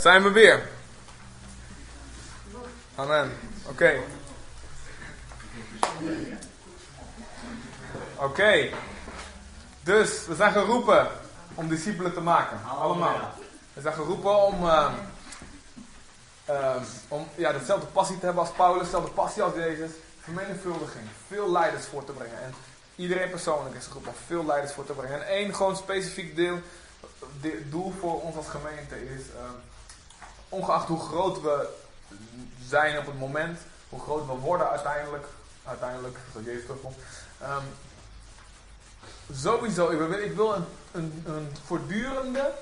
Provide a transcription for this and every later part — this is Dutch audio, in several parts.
Zijn we weer? Amen. Oké. Oké. Dus we zijn geroepen om discipelen te maken. Allemaal. We zijn geroepen om, ehm, ehm, om ja, dezelfde passie te hebben als Paulus, dezelfde passie als Jezus. Vermenigvuldiging. Veel leiders voor te brengen. En iedereen persoonlijk is geroepen om veel leiders voor te brengen. En één gewoon specifiek deel, de- doel voor ons als gemeente is. ehm, ongeacht hoe groot we zijn op het moment, hoe groot we worden uiteindelijk, uiteindelijk, zoals Jezus terugkomt. ehm, sowieso, ik wil, ik wil een, een, voortdurende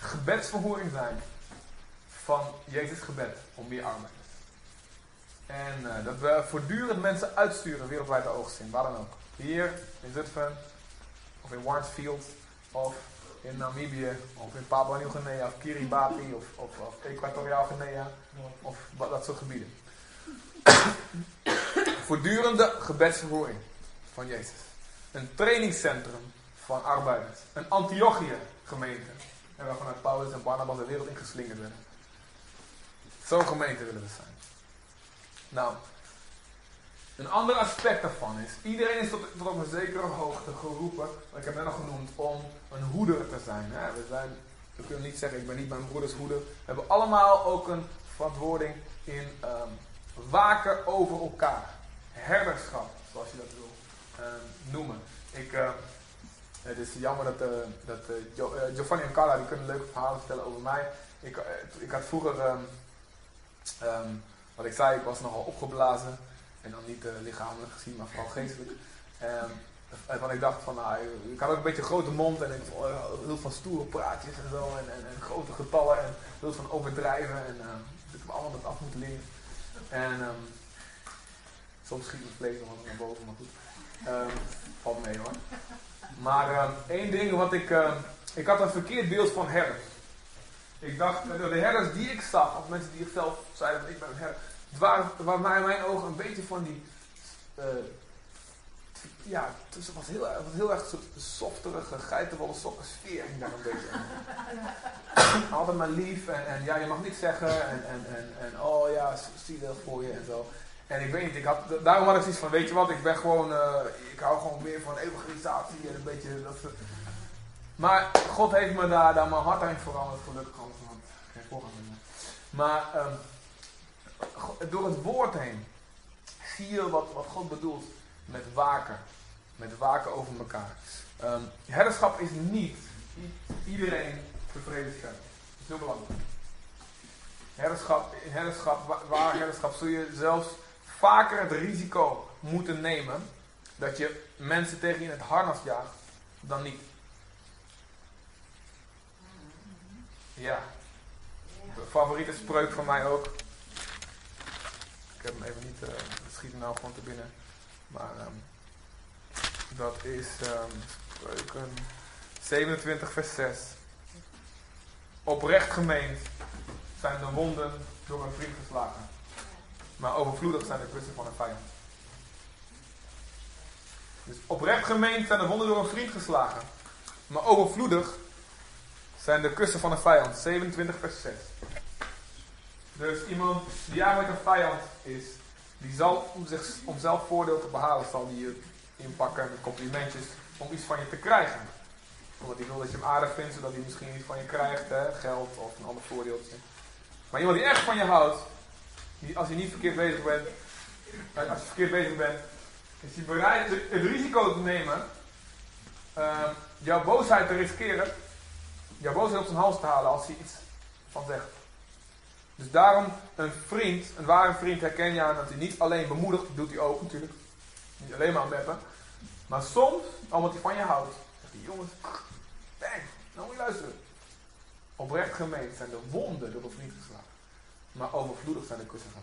gebedsverhoring zijn van Jezus gebed om meer arbeiders. En eh, dat we voortdurend mensen uitsturen wereldwijd de oogst in, waar dan ook. Hier in Zutphen, of in Warnsfield, of in Namibië, of in Papua Nieuw-Guinea, of Kiribati, of, of, of Equatoriaal Guinea, of dat soort gebieden. Voortdurende gebedsverhoring van Jezus. Een trainingscentrum van arbeiders. Een Antiochië gemeente. En waar vanuit Paulus en Barnabas de wereld ingeslingerd werden. Zo'n gemeente willen we zijn. Nou, een ander aspect daarvan is, iedereen is tot, tot op een zekere hoogte geroepen, wat ik heb net al genoemd, om een hoeder te zijn. We, zijn we kunnen niet zeggen, ik ben niet mijn broeders hoeder. We hebben allemaal ook een verantwoording in ehm, waken over elkaar. Herderschap, zoals je dat wil ehm, noemen. Ik, ehm, het is jammer dat, eh, dat eh, eh, Giovanni en Carla die kunnen leuke verhalen vertellen over mij. Ik, eh, ik had vroeger, ehm, wat ik zei, ik was nogal opgeblazen. En dan niet eh, lichamelijk gezien, maar vooral geestelijk. Ehm, want ik dacht van, nou, ik had ook een beetje een grote mond en ik hield van stoere praatjes en zo. En, en, grote getallen en hield van overdrijven. En ehm, ik heb allemaal dat af moeten leren. En ehm, soms schiet mijn vlees nog wat naar boven, maar goed. Ehm, valt mee hoor. Maar één ding wat ik... ik had een verkeerd beeld van herders. Ik dacht, eh, de herders die ik zag, of mensen die zelf zeiden ik ben een herder. Het waren, waren naar mijn ogen een beetje van die... eh, ja, het was heel, was heel erg zo'n softerige, geitenwolle sokken sfeer ging daar een beetje in. Altijd maar lief en, ja, je mag niks zeggen en, en, en, en oh ja, zielig voor je en zo. En ik weet niet, ik had, daarom had ik zoiets van, weet je wat, ik ben gewoon, eh, ik hou gewoon meer van evangelisatie en een beetje dat soort- Maar God heeft me daar, daar mijn hart aan veranderd, gelukkig, anders had ik geen meer. Maar ehm, door het woord heen zie je wat, wat God bedoelt met waken. Met waken over elkaar. Ehm, herderschap is niet iedereen tevreden stellen. Dat is heel belangrijk. Herderschap, herderschap, wa- waar herderschap zul je zelfs vaker het risico moeten nemen dat je mensen tegen je in het harnas jaagt dan niet. Ja. Favoriete spreuk van mij ook. Ik heb hem even niet, eh het schiet nou gewoon te binnen. Maar ehm, dat is ehm spreuken 27 vers 6. Oprecht gemeend zijn de wonden door een vriend geslagen. Maar overvloedig zijn de kussen van een vijand. Dus oprecht gemeend zijn de wonden door een vriend geslagen. Maar overvloedig zijn de kussen van een vijand. 27 vers 6. Dus iemand die eigenlijk een vijand is, die zal om, zich, om zelf voordeel te behalen, zal die je inpakken met complimentjes om iets van je te krijgen. Omdat hij wil dat je hem aardig vindt, zodat hij misschien iets van je krijgt, hè, geld of een ander voordeeltje. Maar iemand die echt van je houdt, die, als je niet verkeerd bezig bent, eh, als je verkeerd bezig bent, is hij bereid het het risico te nemen, ehm, jouw boosheid te riskeren, jouw boosheid op zijn hals te halen als hij iets van zegt. Dus daarom, een vriend, een ware vriend herken je aan dat hij niet alleen bemoedigt, doet hij ook natuurlijk. Niet alleen maar meppen. Maar soms, omdat hij van je houdt, zegt hij, jongens, bang, nou moet je luisteren. Oprecht gemeend zijn de wonden door een vriend geslagen. Maar overvloedig zijn de kussen van.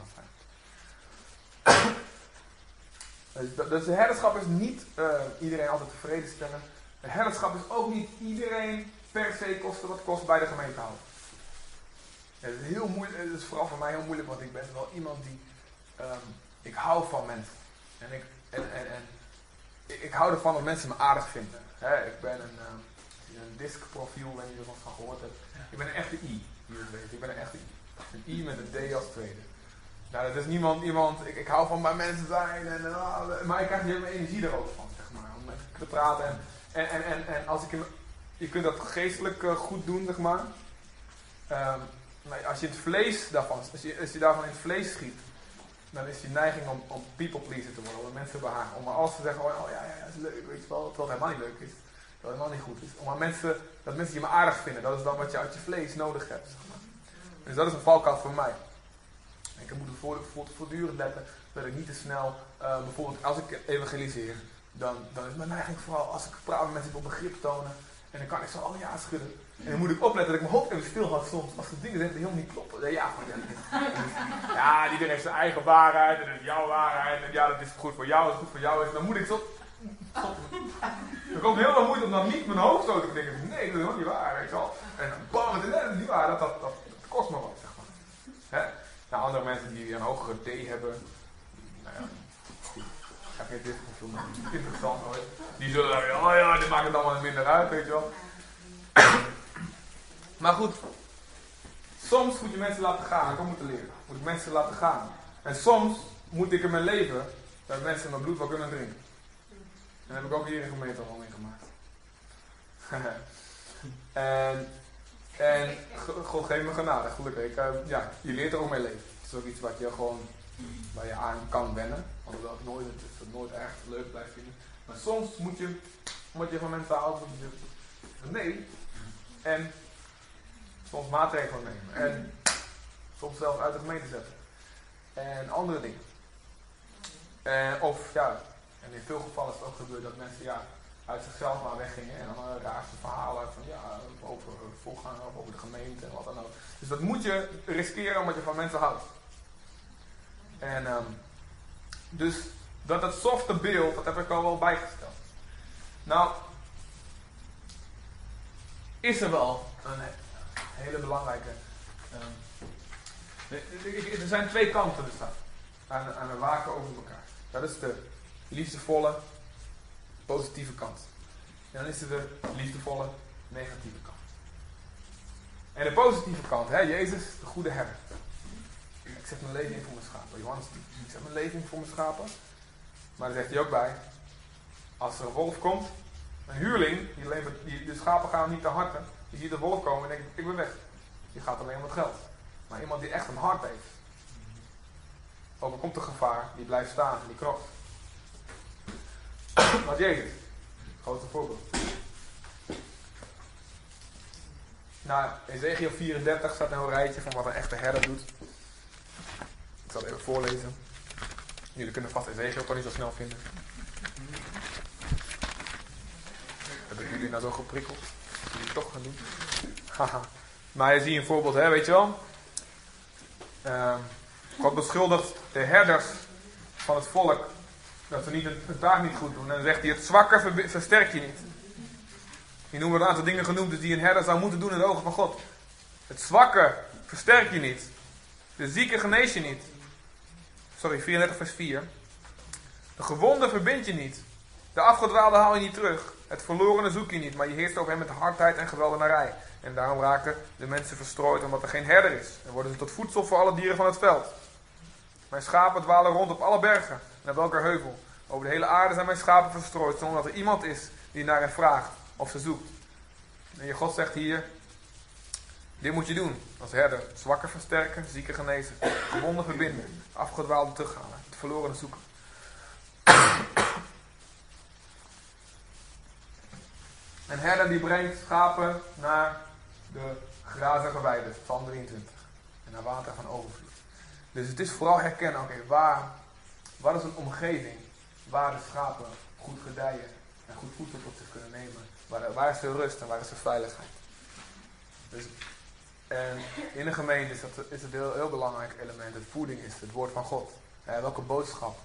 Dus, dus de herderschap is niet eh, iedereen altijd tevreden stellen. De herderschap is ook niet iedereen per se kosten wat kost bij de gemeente houden. Het is heel moeilijk, het is vooral voor mij heel moeilijk, want ik ben wel iemand die, ehm, ik hou van mensen. En ik, en, en, ik, ik hou ervan dat mensen me aardig vinden. Ik ben een, ehm, een weet je er van gehoord hebt. Ik ben een echte I. Weet. Ik ben echt een I met een D als tweede. Nou, dat is niemand, iemand, ik, ik hou van bij mensen zijn, en, uh, maar ik krijg hier mijn energie er ook van, zeg maar, om met te praten. En, en, en, en, als ik, je kunt dat geestelijk uh, goed doen, zeg maar. Um, als je het vlees daarvan, als je, als je daarvan in het vlees schiet, dan is je neiging om, om people pleaser te worden, om mensen behagen. Om maar alles te zeggen, oh, ja, ja, dat is leuk, weet je wel, terwijl het helemaal niet leuk is. Terwijl het helemaal niet goed is. Om maar mensen, dat mensen je maar aardig vinden, dat is dan wat je uit je vlees nodig hebt, zeg maar. Dus dat is een valkuil voor mij. Ik moet er voortdurend letten dat ik niet te snel, uh, bijvoorbeeld als ik evangeliseer, dan, dan is mijn neiging vooral als ik praat met mensen op begrip tonen. En dan kan ik zo al ja schudden. En dan moet ik opletten dat ik mijn hoofd even stil had soms. Als er dingen zijn die helemaal niet kloppen. Ja, ja, iedereen heeft zijn eigen waarheid. En jouw waarheid. En ja, dat is goed voor jou. Dat is goed voor jou. En dan moet ik zo... Er komt heel veel moeite om dan niet mijn hoofd zo te denken. Nee, dat is helemaal niet waar. En bam, het is niet waar. Dat, dat, kost me wat, zeg maar. Hè? Nou, andere mensen die een hogere T hebben. Nou ja. Ik ga geen dit interessant hoor. Die zullen dan oh ja, dit maakt het allemaal minder uit, weet je wel. Maar goed, soms moet je mensen laten gaan. Ik ook moeten leren. Moet ik mensen laten gaan. En soms moet ik in mijn leven dat mensen mijn bloed wel kunnen drinken. En dat heb ik ook hier in gemeente al meegemaakt. en, en God geeft me genade, gelukkig. Ik, uh, ja, je leert er ook mee leven. Het is ook iets wat je gewoon, waar je aan kan wennen. Alhoewel ik nooit, het, nooit erg leuk blijft vinden. Maar soms moet je, moet je van mensen moet je nee. En soms maatregelen nemen. En soms zelfs uit de gemeente zetten. En andere dingen. En, of ja, en in veel gevallen is het ook gebeurd dat mensen ja, uit zichzelf maar weggingen. En dan uh, raarste verhalen van ja, over voorganger of over de gemeente en wat dan ook. Dus dat moet je riskeren omdat je van mensen houdt. En um, dus dat het softe beeld, dat heb ik al wel bijgesteld. Nou, is er wel een hele belangrijke. Uh, er zijn twee kanten dus aan, aan het waken over elkaar. Dat is de liefdevolle, positieve kant. En dan is er de liefdevolle, negatieve kant. En de positieve kant, hè, Jezus, de goede herder. Ik zet mijn leven in voor mijn schapen. Johannes, ik zet mijn leven in voor mijn schapen. Maar daar zegt hij ook bij, als er een wolf komt, een huurling, die die, de schapen gaan niet te harten, die ziet de wolf komen en denkt, ik ben weg. Die gaat alleen om het geld. Maar iemand die echt een hart heeft, overkomt de gevaar, die blijft staan die knokt. Wat Jezus, grote voorbeeld. Nou, Ezekiel 34 staat nou een rijtje van wat een echte herder doet. Ik zal het even voorlezen. Jullie kunnen vast Ezekiel toch niet zo snel vinden. Hebben jullie nou zo geprikkeld? Het toch gaan? Haha. maar je ziet een voorbeeld, hè, weet je wel? God beschuldigt de herders van het volk dat ze niet hun taak niet goed doen. En dan zegt hij: Het zwakke versterk je niet. Je noemt een aantal dingen genoemd die een herder zou moeten doen in de ogen van God. Het zwakke versterk je niet. De zieke genees je niet. Sorry, 34 vers 4. De gewonde verbind je niet. De afgedwaalde haal je niet terug. Het verlorene zoek je niet, maar je heerst over hem met hardheid en geweldenarij. En daarom raken de mensen verstrooid omdat er geen herder is. En worden ze tot voedsel voor alle dieren van het veld. Mijn schapen dwalen rond op alle bergen en op welke heuvel. Over de hele aarde zijn mijn schapen verstrooid, zonder dat er iemand is die naar hen vraagt of ze zoekt. En je God zegt hier, dit moet je doen als herder. Zwakken versterken, zieken genezen, gewonden verbinden, afgedwaalde terughalen, het verlorene zoeken. Een herder die brengt schapen naar de grazige weide, van 23. En naar water van overvloed. Dus het is vooral herkennen, oké, waar, wat is een omgeving waar de schapen goed gedijen en goed voedsel tot zich kunnen nemen. Waar, waar is de rust en waar is de veiligheid. Dus, en in een gemeente is, dat, is het een heel, belangrijk element. Het voeding is het woord van God. welke boodschap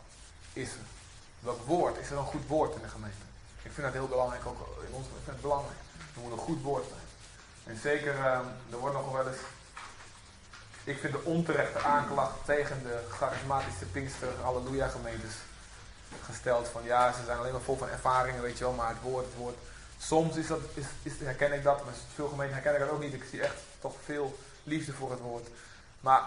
is er? Welk woord? Is er een goed woord in de gemeente? Ik vind dat heel belangrijk, ook in ons, ik vind het belangrijk. Er moet een goed woord zijn. En zeker, ehm, er wordt nog wel eens, ik vind de onterechte aanklacht tegen de charismatische Pinkster Halleluja gemeentes gesteld. Van ja, ze zijn alleen maar vol van ervaringen, weet je wel, maar het woord, het woord. Soms is dat, is, is, herken ik dat, maar veel gemeenten herken ik dat ook niet. Ik zie echt toch veel liefde voor het woord. Maar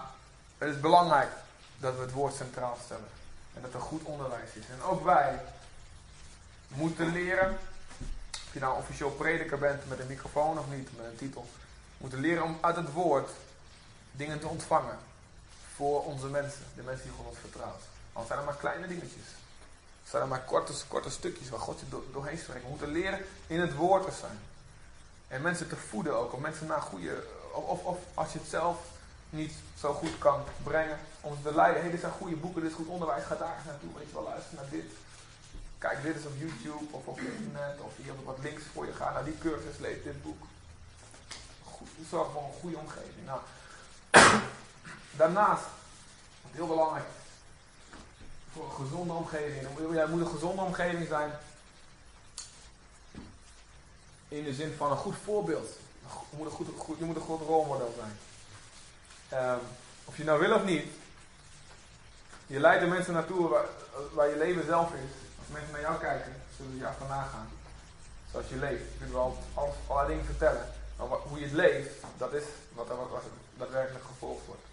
het is belangrijk dat we het woord centraal stellen. En dat er goed onderwijs is. En ook wij moeten leren, of je nou officieel prediker bent met een microfoon of niet, met een titel, moeten leren om uit het woord dingen te ontvangen voor onze mensen, de mensen die God ons vertrouwt. Al zijn er maar kleine dingetjes. Zijn er maar korte, korte stukjes waar God je doorheen spreekt. We moeten leren in het woord te zijn. En mensen te voeden ook. Om mensen naar goede. Of, of als je het zelf niet zo goed kan brengen. Om te leiden. Hey, dit zijn goede boeken, dit is goed onderwijs. Ga daar eens naartoe. Weet je wel, luister naar dit. Kijk dit eens op YouTube of op internet. Of hier wat links voor je. Ga naar die cursus, lees dit boek. Goed, zorg voor een goede omgeving. Nou, daarnaast, heel belangrijk, voor een gezonde omgeving. Jij moet een gezonde omgeving zijn. In de zin van een goed voorbeeld. Je moet een goed, je moet een goed rolmodel zijn. Um, of je nou wil of niet. Je leidt de mensen naartoe waar, waar, je leven zelf is. Als mensen naar jou kijken, zullen ze je achterna gaan. Zoals je leeft. Je kunt wel allerlei dingen vertellen. Maar hoe je het leeft, dat is wat, wat, wat daadwerkelijk gevolgd wordt.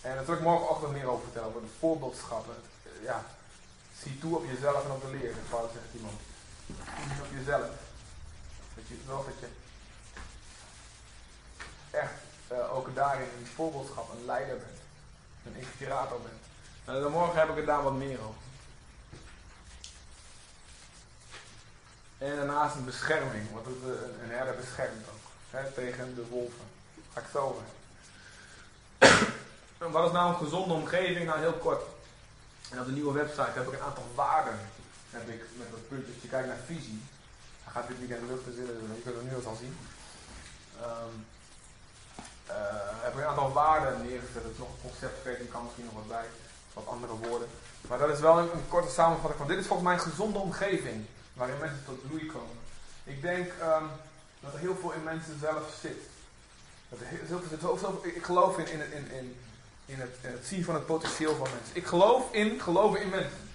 En daar zal ik morgenochtend meer over vertellen, over voorbeeldschappen. Ja, zie toe op jezelf en op de leer, Paulus zegt iemand. Zie op jezelf. Dat je wel dat je echt uh, ook daarin een voorbeeldschap, een leider bent. Een inspirator bent. En dan morgen heb ik er daar wat meer over. En daarnaast een bescherming, want een herder beschermt ook. Hè, tegen de wolven. Ga ik zo over. Wat is nou een gezonde omgeving? Nou, heel kort. En op de nieuwe website heb ik een aantal waarden. Heb ik met dat puntje, als je kijkt naar visie. Hij gaat dit weekend in de lucht zitten, dus je kunt het nu al zien. Um, uh, heb ik een aantal waarden neergezet. Het is nog een concept, ik kan misschien nog wat bij. Wat andere woorden. Maar dat is wel een, een korte samenvatting van dit is volgens mij een gezonde omgeving. Waarin mensen tot bloei komen. Ik denk um, dat er heel veel in mensen zelf zit. Dat er heel, ik geloof in, in, in, in in het, het, zien van het potentieel van mensen. Ik geloof in geloven in mensen.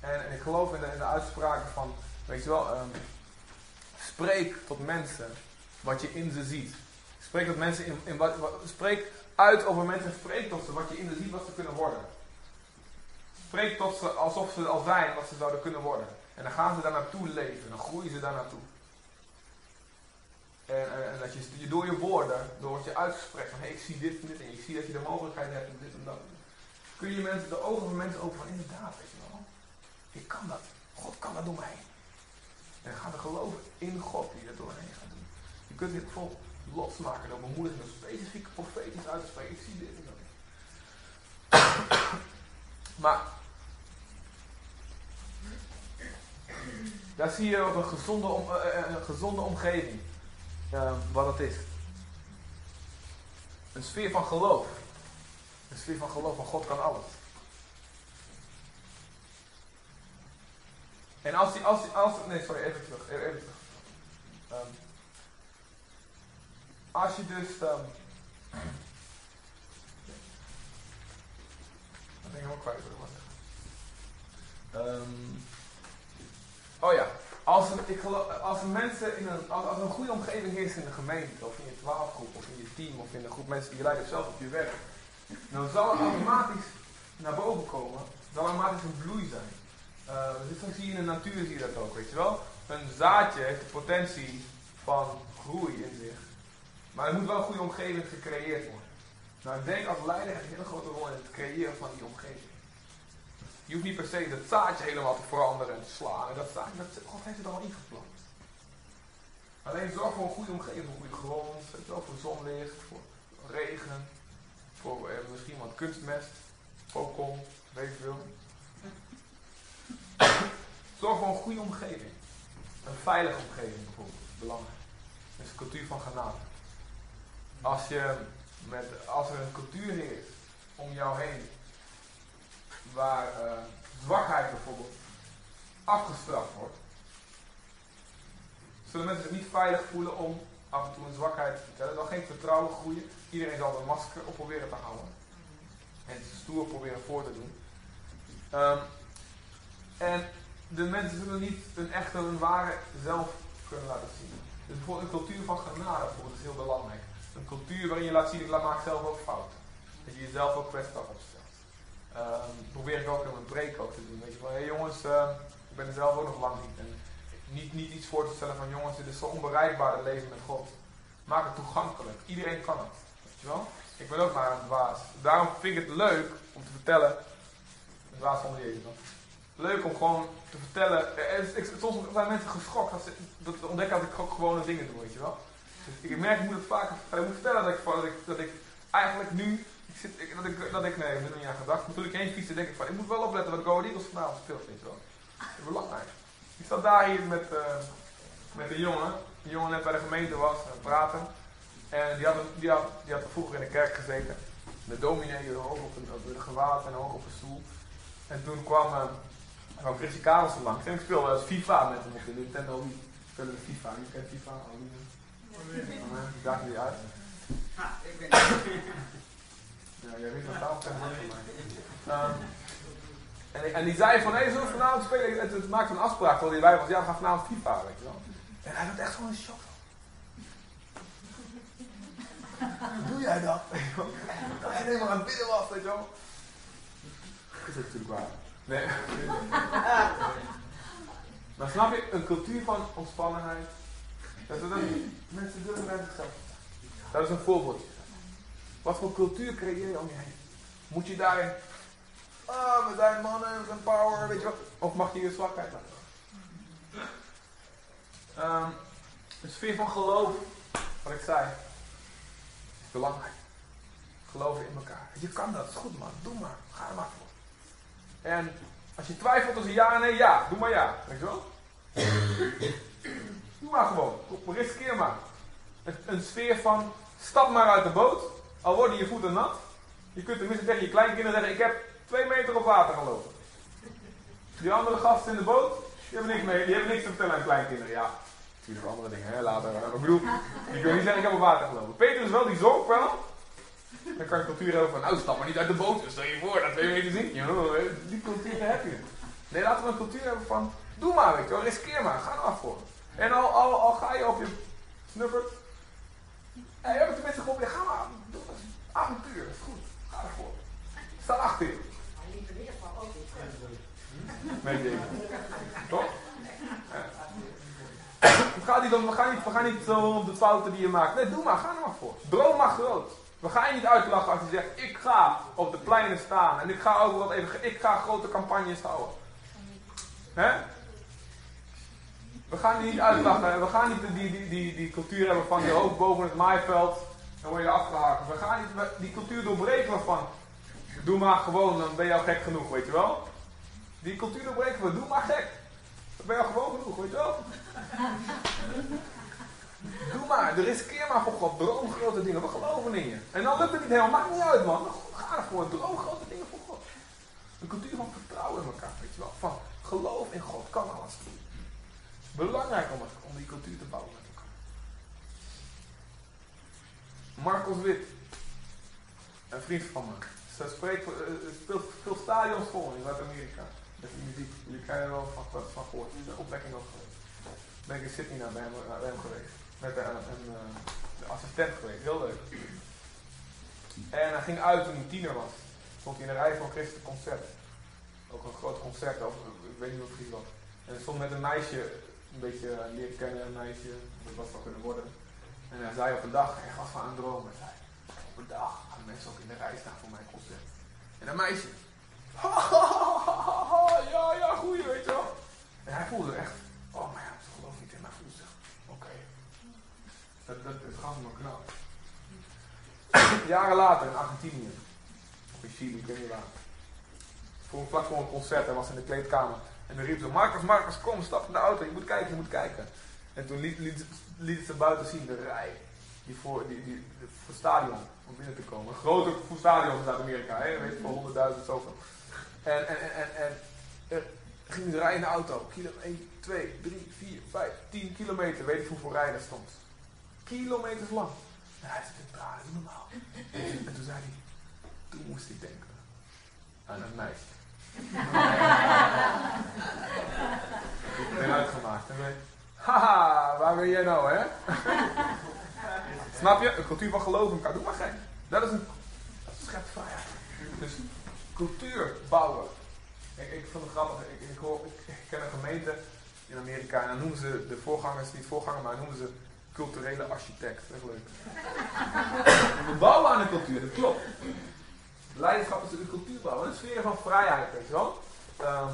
En, ik geloof in de, uitspraken van, weet je wel, um, spreek tot mensen wat je in ze ziet. Spreek tot mensen in, wat, spreek uit over mensen, spreek tot ze wat je in ze ziet wat ze kunnen worden. Spreek tot ze alsof ze al zijn wat ze zouden kunnen worden. En dan gaan ze daar naartoe leven, dan groeien ze daar naartoe. En, en, dat je, door je woorden, door wat je uitgesprek van hey, ik zie dit en dit en ik zie dat je de mogelijkheid hebt om dit en dat. Kun je mensen, de ogen van mensen openen van inderdaad, weet je wel. Ik kan dat. God kan dat door mij. En ga er geloven in God die dat door mij gaat doen. Je kunt dit vol losmaken door bemoediging, door specifiek profetisch uit te spreken. Ik zie dit en dat. maar daar zie je op een gezonde, om, uh, een gezonde omgeving uh, wat het is. Een sfeer van geloof. Een sfeer van geloof van God kan alles. En als die, als die, als, nee sorry, even terug, even terug. Um, als je dus, um, dat ben ik helemaal kwijt. Um, oh ja, als ik als mensen in een, als, een goede omgeving is in de gemeente, of in je twaalfgroep, of in je team, of in een groep mensen die je leidt, zelf op je werk, dan zal er automatisch naar boven komen, zal automatisch een bloei zijn. Uh, dit zie je in de natuur, zie je dat ook, weet je wel. Een zaadje heeft de potentie van groei in zich. Maar er moet wel een goede omgeving gecreëerd worden. Nou, ik denk als leider een hele grote rol in het creëren van die omgeving. Je hoeft niet per se dat zaadje helemaal te veranderen en te slaan. En dat zaadje, dat, God heeft het al ingeplant. Alleen zorg voor een goede omgeving, een goede grond, voor zonlicht, voor regen, voor eh, misschien wat kunstmest, focon, weet je veel. Zorg voor een goede omgeving. Een veilige omgeving bijvoorbeeld, belangrijk. Dat is een cultuur van genade. Als, je met, als er een cultuur is om jou heen waar uh, zwakheid bijvoorbeeld afgestraft wordt, zullen mensen zich niet veilig voelen om af en toe een zwakheid te vertellen. Dan geen vertrouwen groeien. Iedereen zal een masker op proberen te houden. En stoer proberen voor te doen. Um, en de mensen zullen niet een echte, een ware zelf kunnen laten zien. Dus bijvoorbeeld een cultuur van genade is heel belangrijk. Een cultuur waarin je laat zien, ik maak zelf ook fouten. Dat je jezelf ook kwetsbaar opstelt. Um, probeer ik ook in mijn preek ook te doen. Weet je wel, hé jongens, uh, ik ben er zelf ook nog lang niet. En niet, niet iets voor te stellen van jongens, dit is zo onbereikbaar het leven met God. Maak het toegankelijk. Iedereen kan het. Weet je wel? Ik ben ook maar een dwaas. Daarom vind ik het leuk om te vertellen. Een dwaas van Jezus dan. Leuk om gewoon te vertellen. Ik, soms zijn mensen geschokt als ze dat ontdekken dat ik ook gewone dingen doe, weet je wel. Dus ik merk, ik moet het vaker ik moet vertellen dat ik, dat ik, eigenlijk nu zit, ik, dat, ik, dat ik, nee, ik heb er niet aan gedacht. Maar toen ik heen fietste, denk ik van, ik moet wel opletten wat Go Eagles vanavond speelt, weet je wel. Dat is belangrijk. Ik zat daar hier met, uh, met een jongen, die jongen net bij de gemeente was, uh, praten. En die had, die, had, die had vroeger in de kerk gezeten. De dominee hoog op een, op een gewaad en hoog op een stoel. En toen kwam, uh, kwam Chrissy Karels langs. En ik speelde als FIFA met hem op de Nintendo Wii. Ik speelde de FIFA. Je kent FIFA? Oh, die dacht niet uit. Ah, ik ben ja, jij weet totaal geen um, en, en die zei van, hé, we vanavond spelen? Het, het een afspraak terwijl hij bij was. Ja, we gaan vanavond FIFA, weet je wel. En hij had echt gewoon een shock. Hoe doe jij dat? Dat hij helemaal aan het bidden was, weet je. Is dat natuurlijk waar. Nee. maar snap je, een cultuur van ontspannenheid. Dat dat mensen durven bij zichzelf. Dat is een voorbeeldje. Wat voor cultuur creëer je om je heen? Moet je daarin, ah, we zijn mannen, we zijn power, weet je wat? Of mag je je zwakheid laten? Um, een sfeer van geloof, wat ik zei, is belangrijk. Geloven in elkaar. Je kan dat, is goed man, doe maar, ga er maar voor. En als je twijfelt tussen ja en nee, ja, doe maar ja, weet je wel? doe maar gewoon, riskeer maar. Een, een sfeer van stap maar uit de boot al worden je voeten nat. Je kunt tenminste tegen je kleinkinderen zeggen, ik heb twee meter op water gelopen. Die andere gasten in de boot, die hebben niks, mee, die hebben niks te vertellen aan kleinkinderen. Ja, natuurlijk andere dingen, hè, later. Maar ik bedoel, die kunnen niet zeggen, ik heb op water gelopen. Peter is wel, die zonk wel. Dan kan je cultuur hebben van, nou stap maar niet uit de boot. Dus stel je voor, dat twee meter je. Die cultuur heb je. Nee, laten we een cultuur hebben van, doe maar, weet je riskeer maar, ga af voor. En al, al, al ga je op je snuffert, en je hebt mensen geholpen, ga maar, doe het. Avontuur, is goed. Ga ervoor. Sta achter je. Ding. Toch? Niet om, we, gaan niet, we gaan niet zo de fouten die je maakt. Nee, doe maar, ga er maar voor. Droom maar groot. We gaan je niet uitlachen als je zegt, ik ga op de pleinen staan. En ik ga wat even, ik ga grote campagnes houden. We gaan niet uitlachen. We gaan niet die, die, die, die cultuur hebben van je hoofd boven het maaiveld. Dan word je afgehaakt. We gaan niet die cultuur doorbreken van. Doe maar gewoon, dan ben je al gek genoeg, weet je wel. Die cultuur doorbreken we, doe maar gek. Dan ben je al gewoon genoeg, weet je wel. Doe maar, riskeer maar voor God. Droom grote dingen, we geloven in je. En dan lukt het niet helemaal, maakt niet uit man. Ga ervoor, droom grote dingen voor God. Een cultuur van vertrouwen in elkaar, weet je wel. Van geloof in God, kan alles. Belangrijk om, om die cultuur te bouwen met elkaar. Marcos Wit, een vriend van me. Ze spreekt, uh, speelt veel stadions vol in Zuid-Amerika. Jullie kennen er wel van, van gehoord. Een opwekking ook. Ben ik in Sydney naar bij hem, geweest. Met een, een, een, assistent geweest. Heel leuk. En hij ging uit toen hij tiener was. Stond hij in een rij voor een concert. Ook een groot concert, over, ik weet niet wat het was. En hij stond met een meisje een beetje leren kennen, een meisje, dat was wel kunnen worden. En hij zei op een dag, hij gaf van een droom, hij zei, op een dag gaan mensen ook in de rij staan voor mijn concert. En een meisje, ja, ja, goeie, weet je wel. En hij voelde echt, oh ja, ze gelooft niet in, maar voelde oké. Dat, dat, het gaat me knap. Jaren later in Argentinië, of in Chili, ik weet niet waar. Voor, vlak voor een concert, hij was in de kleedkamer. En dan riep ze, Marcus, Marcus, kom, stap in de auto, je moet kijken, je moet kijken. En toen liet, liet, ze buiten zien, de rij, die voor, die, die, het stadion, om binnen te komen. Een grote stadion in Zuid-Amerika, weet je, voor 100.000 zoveel. En, en, en, en, en gingen ze rijden in de auto, kilo, 1, 2, 3, 4, 5, 10 kilometer, weet ik hoeveel rijden stond. Kilometers lang. En hij zit tranen, niet normaal. En toen zei hij, toen moest ik denken aan een meisje ik ben uitgemaakt. En haha, waar ben jij nou, hè? Snap je? Een cultuur van geloof in elkaar. Doe maar gek. Dat is een dat vrijheid. Dus cultuur bouwen. Ik, ik vond het grappig. Ik, ik, hoor, ik, ken een gemeente in Amerika en dan noemen ze de voorgangers, niet voorganger, maar noemen ze culturele architect. Echt leuk. We bouwen aan de cultuur, dat klopt. Leiderschap is de cultuur bouwen. Een sfeer van vrijheid, weet je wel. Um,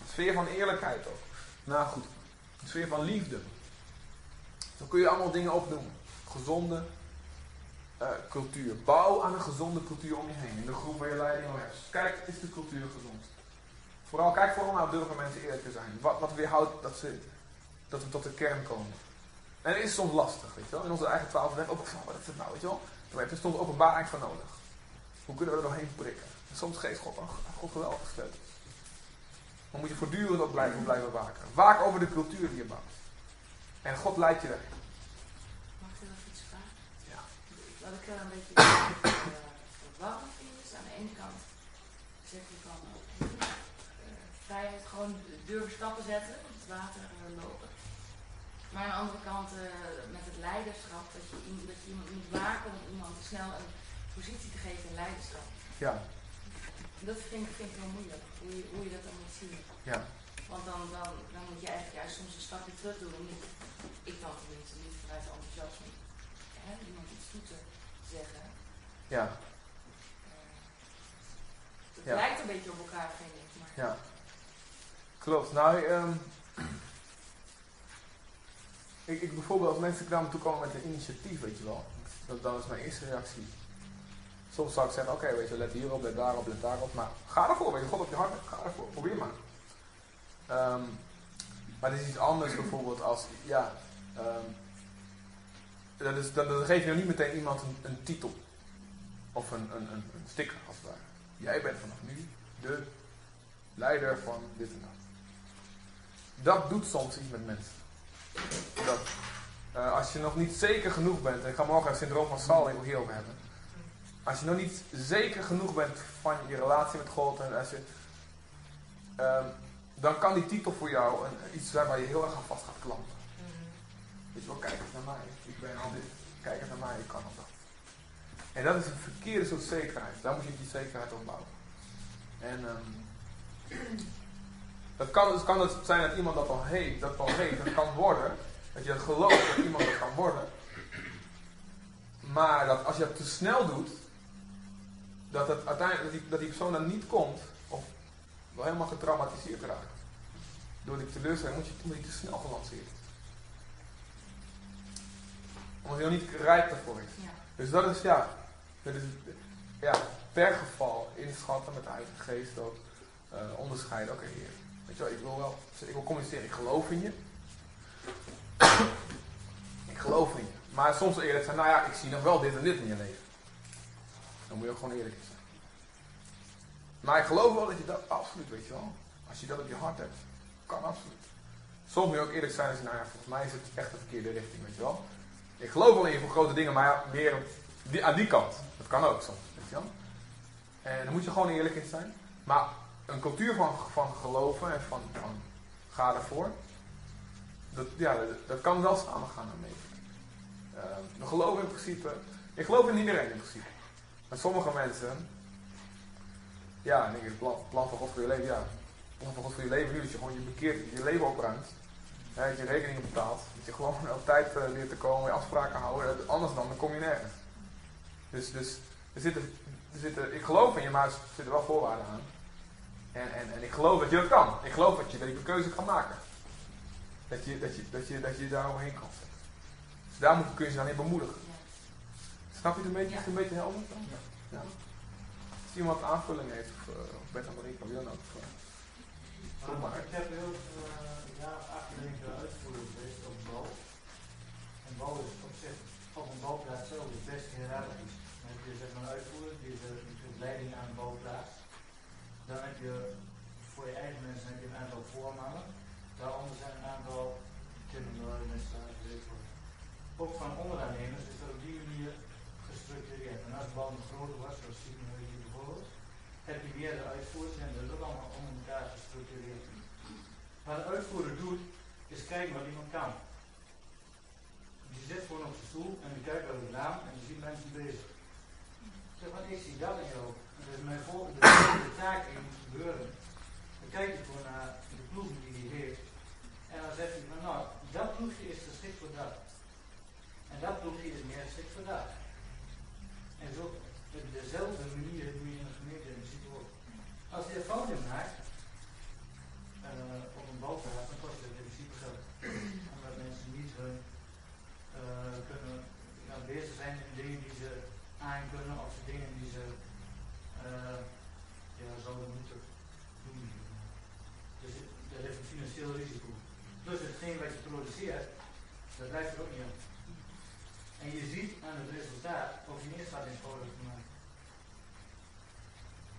een sfeer van eerlijkheid ook. Nou goed, een sfeer van liefde. Zo kun je allemaal dingen opnoemen. Gezonde uh, cultuur. Bouw aan een gezonde cultuur om je heen. In de groep waar je leiding al hebt. Kijk, is de cultuur gezond? Vooral, kijk vooral naar durven mensen eerlijk te zijn. Wat, wat weerhoudt dat, ze, dat we tot de kern komen. En het is soms lastig, weet je wel. In onze eigen twaalf wet, ook wat is het nou, weet je wel. Daar heb je soms openbaarheid van nodig. Hoe kunnen we er doorheen prikken? En soms geeft God, oh, God geweldig sleutels. Dan moet je voortdurend op blijven, blijven waken. Waak over de cultuur die je bouwt. En God leidt je daarheen. Een beetje uh, verwarrend is aan de ene kant zeg je van vrijheid gewoon durven stappen zetten, het water lopen. Maar aan de andere kant met het leiderschap, dat je, dat je iemand moet waken om iemand snel een positie te geven in leiderschap. Ja. Dat vind, vind ik heel moeilijk, hoe je, hoe je dat dan moet zien. Ja. Want dan, dan, dan moet je eigenlijk juist soms een stapje terug doen. Om niet, ik dan tenminste niet vanuit enthousiasme hè, iemand iets toe te zeggen. Ja. Uh, het ja. lijkt een beetje op elkaar, vind ik. Maar... Ja. Klopt. Nou, um, ik, ik bijvoorbeeld als mensen naar me toe komen met een initiatief, weet je wel. Dat, dan is mijn eerste reactie. Soms zou ik zeggen, oké, okay, weet je, let hierop, let daarop, let daarop. Maar ga ervoor, weet je, God op je hart, ga ervoor, probeer maar. Um, maar het is iets anders bijvoorbeeld als, ja, um, dat is, je nou niet meteen iemand een, titel. Of een, een, een, sticker, als het ware. Jij bent vanaf nu de leider van dit en dat. Dat doet soms iets met mensen. Dat, uh, als je nog niet zeker genoeg bent, en ik ga morgen het syndroom van Saul hierover hebben. Als je nog niet zeker genoeg bent van je relatie met God en als je, um, dan kan die titel voor jou een, iets zijn waar je heel erg aan vast gaat klampen. Je wel, kijk eens naar mij. Ik ben al dit. Kijk eens naar mij, ik kan dat. En dat is een verkeerde soort zekerheid. Daar moet je die zekerheid op bouwen. En um, dat kan, dus kan het zijn dat iemand dat al heeft, dat al heeft, dat kan worden. Dat je gelooft dat iemand dat kan worden. Maar dat als je dat te snel doet, dat, het uiteindelijk, dat, die, persoon dan niet komt, of wel helemaal getraumatiseerd raakt. Door die teleurstelling moet je toen niet te snel gelanceerd. Omdat hij nog niet rijp daarvoor is. Ja. Dus dat is ja, dat is, ja, per geval inschatten met de eigen geest ook. Uh, onderscheiden, oké, okay, weet je wel, ik wil wel, ik wil communiceren, ik geloof in je. ik geloof in je. Maar soms eerlijk zijn, nou ja, ik zie nog wel dit en dit in je leven. Dan moet je ook gewoon eerlijk zijn. Maar ik geloof wel dat je dat absoluut, weet je wel. Als je dat op je hart hebt, kan absoluut. Soms moet je ook eerlijk zijn en zeggen, nou ja, volgens mij is het echt de verkeerde richting, weet je wel. Ik geloof je voor grote dingen, maar meer aan die kant. Dat kan ook soms, weet je wel. En dan moet je gewoon eerlijk in zijn. Maar een cultuur van, van geloven en van, van ga ervoor, dat, ja, dat, dat kan wel samen gaan daarmee. Uh, we geloven in principe, ik geloof in iedereen in principe. Maar sommige mensen, ja, denk ik, plan, van God voor je leven, ja. Plan van God voor je leven nu is je gewoon je bekeert, je leven opruimt. Dat je rekeningen betaalt. Dat je gewoon op tijd uh, leert te komen, je afspraken houden. Anders dan, dan kom je nergens. Dus, dus er zitten, er zitten, ik geloof in je, maar er zitten wel voorwaarden aan. En, en, en ik geloof dat je dat kan. Ik geloof dat je, dat je een keuze kan maken. Dat je, dat je, dat je, dat je daar omheen kan zetten. Dus daar moet, kun je ze dan in bemoedigen. Snap je het een beetje? Ja. Is het een beetje helder? Ja. ja. Als iemand aanvulling heeft, of, uh, of Bert en Marika, wie dan ook. Uh, Doe maar. Ik heb heel uh, weken uitvoering geweest op bal. En bal is op zich, op een balplaats zelf is best hiërarchisch. Dan heb je zeg een uitvoering, die de, die leiding aan de balplaats. Dan heb je voor je eigen mensen heb je een aantal voormannen. Daaronder zijn een aantal kinderen, mensen, ik wat. Ook van onderaannemers is dat op die manier gestructureerd. En als de bal nog groter was, zoals Steven hier bijvoorbeeld, heb je weer de uitvoering en dat is ook allemaal onder elkaar gestructureerd. Wat de uitvoerder doet, is kijken wat iemand kan. Je zit gewoon op je stoel en je kijkt uit het raam en je ziet mensen bezig. Zeg, wat ik zie dat in jou. En dat is mijn volgende de taak die moet gebeuren. Dan kijk je gewoon naar de ploegen die hij heeft. En dan zegt hij van nou, dat ploegje is geschikt voor dat. En dat ploegje is meer geschikt voor dat. En zo, op dezelfde manier doe je in de gemeente en ziet ook. Als je een fout maakt, uh, op een bouwplaats, dan kost het in principe geld. Omdat mensen niet hun uh, kunnen ja, bezig zijn in dingen die ze aan kunnen of dingen die ze uh, ja, zouden moeten doen. Dus er is een financieel risico. Plus hetgeen wat je produceert, dat blijft er ook niet aan. En je ziet aan het resultaat of je eerst wat in foto's gemaakt.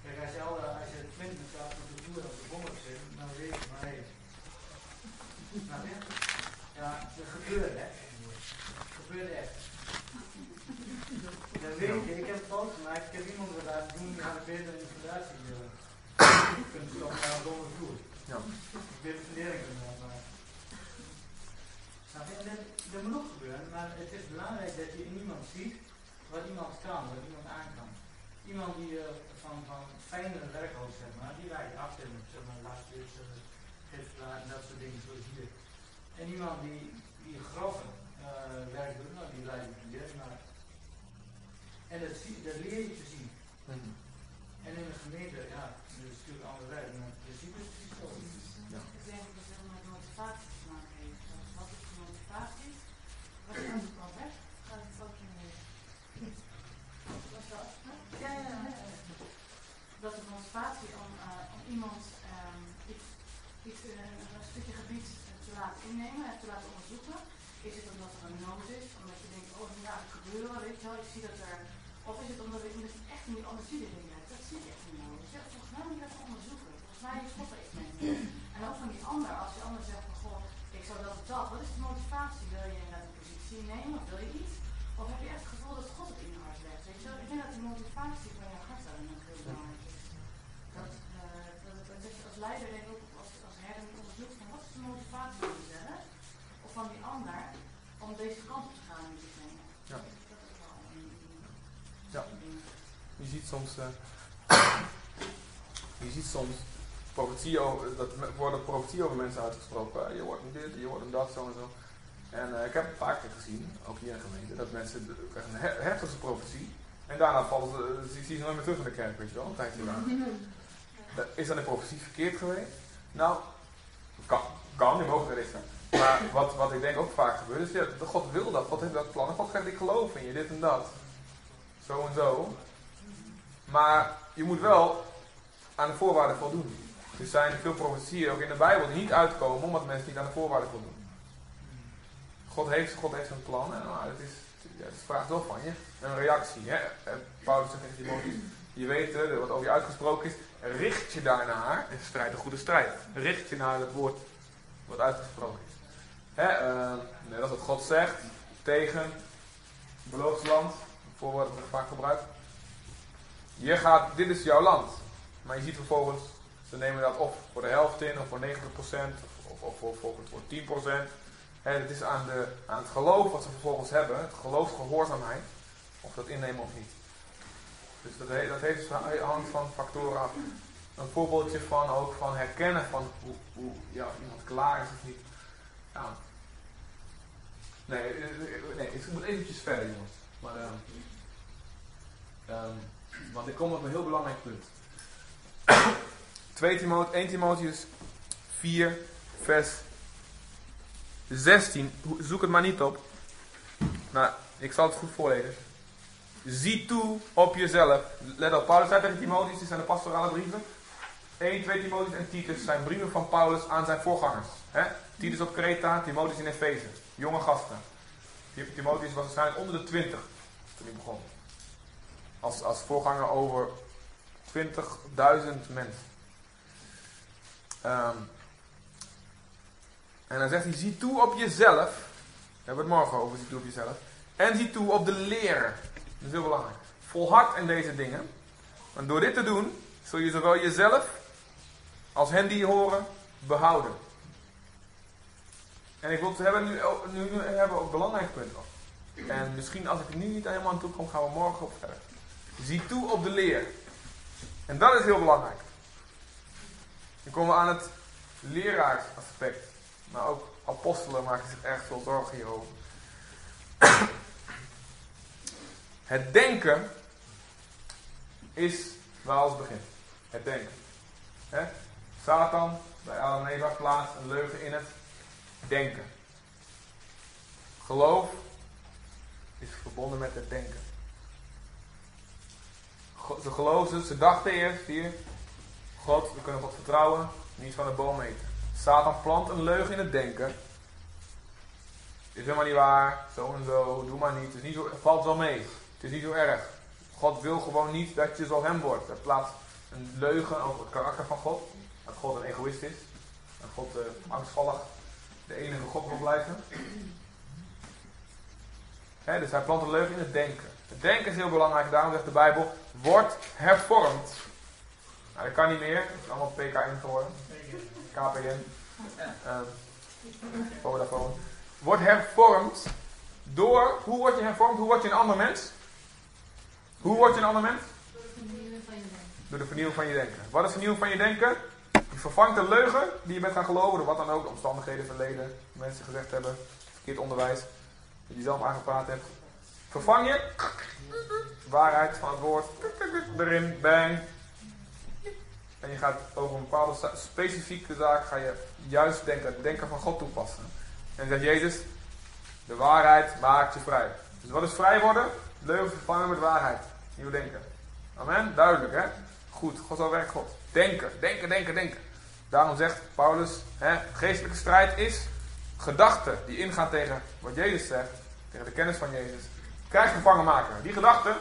Kijk, als je, al, als je 20 staat op de toer op de bommen zit, dan weet je maar hé. Snap je? Ja, dat gebeurt hè. Dat gebeurt echt. Dan weet je, ik heb een foto gemaakt, ik heb iemand laten doen, die had beter in de fundatie uh, kunnen stoppen naar een domme vloer. Ja. Ik weet de fundering kunnen maken. Snap je? En dat, dat moet ook gebeuren, maar het is belangrijk dat je in iemand ziet wat iemand kan, wat iemand aan kan. Iemand die uh, van, van fijnere werkhoofd, zeg maar, die laat je afstemmen, zeg maar, lastjes, uh, giftplaat en dat soort dingen zoals hier. En iemand die, die grove uh, werk doet, nou, die laat je leren maar. En dat, zie, dat leer je te zien. Mm -hmm. En in de gemeente, ja, dat is natuurlijk andere werk, maar in principe is het precies zo. Ja. Ik denk dat het heel met motivatie te maken heeft. Wat is de motivatie? Wat is de kant weg? Gaat het ook in Was dat? Ja, ja, ja. Dat is motivatie om, iemand um, iets, iets uh, een stukje gebied te laten innemen en te laten onderzoeken. Is het omdat er een nood is? Omdat je denkt, oh, ja, het gebeuren, weet je wel. Ik zie dat er... Of is het omdat ik ik echt niet anders zie? Dat zie ik echt niet nodig. Ja, volgens mij moet je dat onderzoeken. Volgens mij is er iets mee. En ook van die ander, als die ander zegt van, goh, ik zou dat of dat. Wat is de motivatie? Wil je inderdaad een positie nemen of wil je iets? Of heb je echt het gevoel dat God het in je hart legt? Weet? Ik denk dat die motivatie van je hart daarin ook heel belangrijk is. Dat, uh, dat, dat, dat je als leider denk ook als, als herder onderzoekt van wat is de motivatie van jezelf of van die ander om deze kant op te gaan met diegene. Ja. Dat is wel een, Ja. Je ziet soms, uh, je ziet soms profetie over, dat worden profetie over mensen uitgesproken. Je wordt een dit, je wordt een dat, zo en zo. En uh, ik heb paar keer gezien, ook hier in de gemeente, dat mensen krijgen een he heftige profetie. En daarna vallen ze, zie, zie ze nooit meer terug in de kerk, weet je wel, een tijdje lang. Is dan de profetie verkeerd geweest? Nou, kan, kan die mogen richten. Maar wat, wat ik denk ook vaak gebeurt, is ja, God wil dat, God heeft dat plan. God zegt, ik geloof in je, dit en dat. Zo en zo. Maar je moet wel aan de voorwaarden voldoen. Er zijn veel profetieën, ook in de Bijbel, die niet uitkomen omdat mensen niet aan de voorwaarden voldoen. God heeft, God heeft een plan en nou, het, is, ja, het vraagt wel van je een reactie. Hè? Paulus zegt tegen Timotheus, je weet wat over je uitgesproken is, richt je daarnaar en strijd een goede strijd. Richt je naar het woord wat uitgesproken is. Hè, uh, net als wat God zegt tegen beloofd land, voorwoord dat vaak gebruiken. Je gaat, dit is jouw land. Maar je ziet vervolgens, ze nemen dat of voor de helft in, of voor 90%, of, of, of, voor 10%. En het is aan, de, aan het geloof wat ze vervolgens hebben, het geloof gehoorzaamheid, of dat innemen of niet. Dus dat, dat heeft, hangt van factoren af. Een voorbeeldje van ook van herkennen van hoe, hoe ja, iemand klaar is of niet. Ja. Nee, nee, ik moet eventjes verder jongens. Maar, um, um, want ik kom op een heel belangrijk punt. 2 Timotheus, 1 Timotheus 4, vers 16. Zoek het maar niet op. Nou, ik zal het goed voorlezen. Zie toe op jezelf. Let op, Paulus zei tegen Timotheus, dit zijn de pastorale brieven. 1, 2 Timotheus en Titus zijn brieven van Paulus aan zijn voorgangers. Titus op Kreta, Timotheus in Efeze. Jonge gasten. Timotheus was waarschijnlijk onder de 20 toen hij begon. Als, als voorganger over 20.000 mensen. Um, en dan zegt hij, zie toe op jezelf. We het morgen over, zie toe op jezelf. En zie toe op de leer. Dat is heel belangrijk. Volhard in deze dingen. Want door dit te doen, zul je zowel jezelf als hen die horen behouden. En ik wil het hebben nu, nu, hebben we ook belangrijk punt nog. En misschien als ik nu niet helemaal aan toe kom, gaan we morgen op verder. Zie toe op de leer. En dat is heel belangrijk. Dan komen we aan het leraarsaspect. Maar ook apostelen maken zich erg veel zorgen hierover. Het denken is waar alles begint. Het denken. Satan bij Adam en Eva plaatst een leugen in het denken. Geloof is verbonden met het denken. Ze geloofden, ze dachten eerst hier, God, we kunnen God vertrouwen, niet van de boom eten. Satan plant een leugen in het denken. Is helemaal niet waar, zo en zo, doe maar niet. Het, is niet zo, valt wel mee, het is niet zo erg. God wil gewoon niet dat je zoals hem wordt. Hij plaatst een leugen over het karakter van God. Dat God een egoïst is. Dat God uh, angstvallig de enige God wil blijven. dus hij plant een leugen in het denken. Het denken is heel belangrijk, daarom zegt de Bijbel, wordt hervormd. Nou, dat kan niet meer, het is allemaal PKN geworden. KPN. Uh, Vodafone. Wordt hervormd door, hoe word je hervormd? Hoe word je een ander mens? Hoe word je een ander mens? Door de vernieuwing van je denken. Door de vernieuwing van je denken. Wat is vernieuwing van je denken? Je vervangt de leugen die je bent gaan geloven, door wat dan ook, de omstandigheden, verleden, mensen gezegd hebben, verkeerd onderwijs, die je zelf aangepraat hebt. Vervang je waarheid van het woord erin, bang. En je gaat over een bepaalde specifieke zaak, ga je juist denken, het denken van God toepassen. En zegt Jezus, de waarheid maakt je vrij. Dus wat is vrij worden? Leugen vervangen met waarheid. Nieuw denken. Amen? Duidelijk hè? Goed, God zal werk God. Denken, denken, denken, denken. Daarom zegt Paulus, hè, geestelijke strijd is gedachten die ingaan tegen wat Jezus zegt, tegen de kennis van Jezus. Krijgsgevangen maken. Die gedachte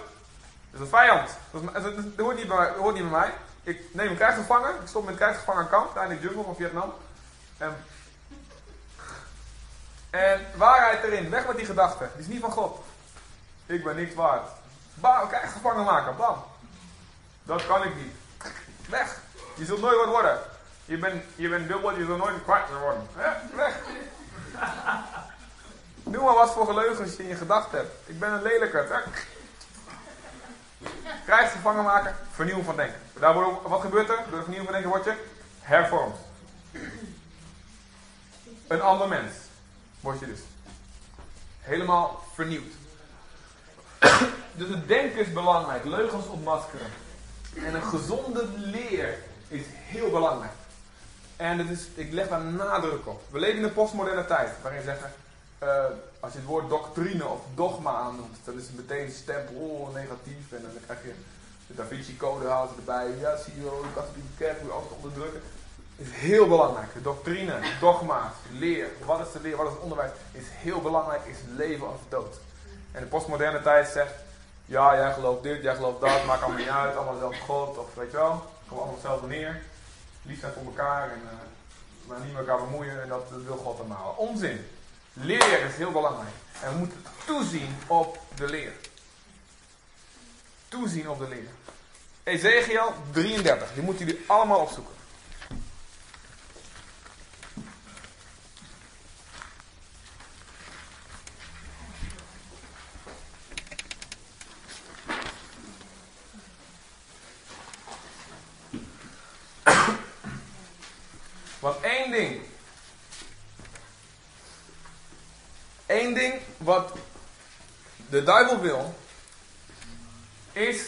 is een vijand. Dat, dat, hoort niet bij, niet bij mij. Ik neem een krijgsgevangen, ik stop met een krijgsgevangen kamp, daar in de jungle van Vietnam. En, en waarheid erin, weg met die gedachte. Die is niet van God. Ik ben niks waard. Bam, krijgsgevangen maken, bam. Dat kan ik niet. Weg. Je zult nooit wat worden. Je bent, je bent dubbel, je zult nooit kwart worden. Weg. Doe maar wat voor geleugens je in je gedachten hebt. Ik ben een lelijke. Krijg gevangen maken, vernieuwen van denken. Daar wordt, wat gebeurt er? Door de vernieuwing van denken word je hervormd. Een ander mens word je dus. Helemaal vernieuwd. Dus het denken is belangrijk. Leugens ontmaskeren. En een gezonde leer is heel belangrijk. En het is, ik leg daar nadruk op. We leven in een postmoderne tijd, waarin zeggen, uh, als je het woord doctrine of dogma aannoemt, dan is het meteen stempel negatief. En dan krijg je de Da Vinci Code erbij. Ja, zie je wel, de katholieke kerk moet altijd onderdrukken. Is heel belangrijk. De doctrine, dogma's, leer, wat is de leer, wat is het onderwijs, is heel belangrijk, is leven of dood. En de postmoderne tijd zegt, ja, jij gelooft dit, jij gelooft dat, maakt allemaal niet uit, allemaal zelf God, of weet je wel, gewoon allemaal hetzelfde neer. Lief zijn voor elkaar en uh, maar niet met elkaar bemoeien en dat, wil God allemaal. Onzin. Leer is heel belangrijk. En we moeten toezien op de leer. Toezien op de leer. Ezekiel 33, die moeten jullie allemaal opzoeken. Want één ding. Eén ding wat de duivel wil. Is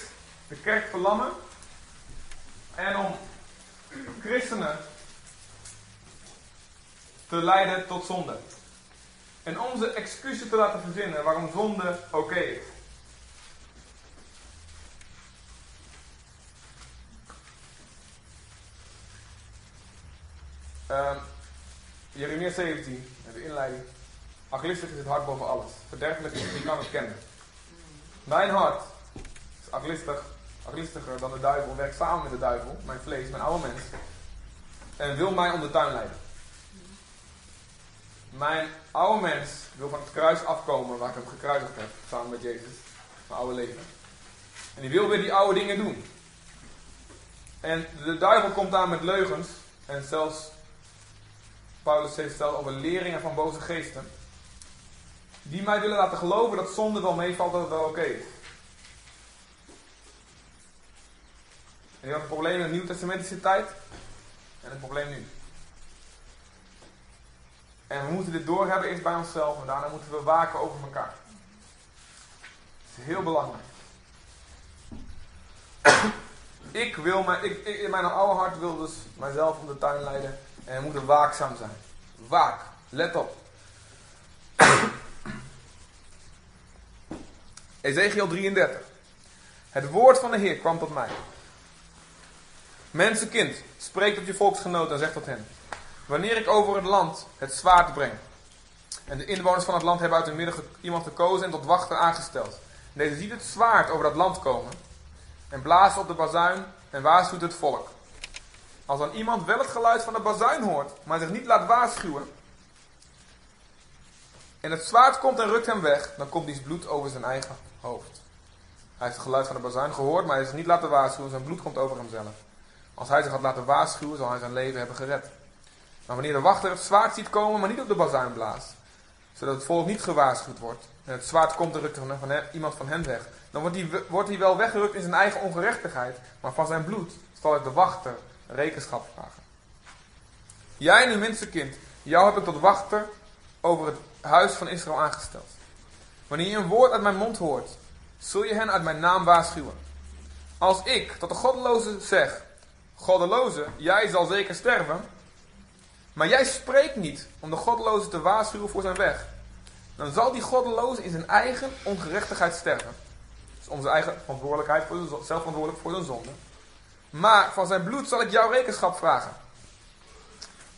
de kerk verlammen. En om christenen te leiden tot zonde. En onze excuses te laten verzinnen waarom zonde oké is. Uh, Jeremia 17, de inleiding. Achillistig is het hart boven alles. Verderfelijk is wie kan het kennen. Mijn hart is achillistig, achillistiger dan de duivel. Werkt samen met de duivel, mijn vlees, mijn oude mens. En wil mij om de tuin leiden. Mijn oude mens wil van het kruis afkomen waar ik hem gekruisigd heb. Samen met Jezus. Mijn oude leven. En die wil weer die oude dingen doen. En de duivel komt aan met leugens. En zelfs Paulus heeft het over leringen van boze geesten. Die mij willen laten geloven dat zonde wel meevalt, dat het wel oké is. En je had een probleem in de Nieuw-Testamentische tijd. En een probleem nu. En we moeten dit doorhebben eerst bij onszelf. En daarna moeten we waken over elkaar. Dat is heel belangrijk. ik wil, mijn, ik, in mijn oude hart wil dus mijzelf om de tuin leiden. En we moeten waakzaam zijn. Waak. Let op. Ezekiel 33. Het woord van de Heer kwam tot mij. Mensenkind, spreek tot je volksgenoten en zeg tot hen. Wanneer ik over het land het zwaard breng. En de inwoners van het land hebben uit de midden iemand gekozen en tot wachter aangesteld. deze ziet het zwaard over dat land komen. En blaast op de bazuin en waarschuwt het volk. Als dan iemand wel het geluid van de bazuin hoort, maar zich niet laat waarschuwen. En het zwaard komt en rukt hem weg, dan komt dies bloed over zijn eigen Hij heeft het geluid van de bazuin gehoord, maar hij is niet laten waarschuwen. Zijn bloed komt over hemzelf. Als hij zich had laten waarschuwen, zal hij zijn leven hebben gered. Maar wanneer de wachter het zwaard ziet komen, maar niet op de bazuin blaast, zodat het volk niet gewaarschuwd wordt, en het zwaard komt en rukt van iemand van hen weg, dan wordt hij, wel weggerukt in zijn eigen ongerechtigheid, maar van zijn bloed zal ik de wachter rekenschap vragen. Jij, nu minste kind, jou heb ik tot wachter over het huis van Israël aangesteld. Wanneer je een woord uit mijn mond hoort, zul je hen uit mijn naam waarschuwen. Als ik tot de goddeloze zeg, goddeloze, jij zal zeker sterven, maar jij spreekt niet om de goddeloze te waarschuwen voor zijn weg, dan zal die goddeloze in zijn eigen ongerechtigheid sterven. Dus zijn eigen verantwoordelijkheid voor de, zelf verantwoordelijk voor zijn zonde. Maar van zijn bloed zal ik jouw rekenschap vragen.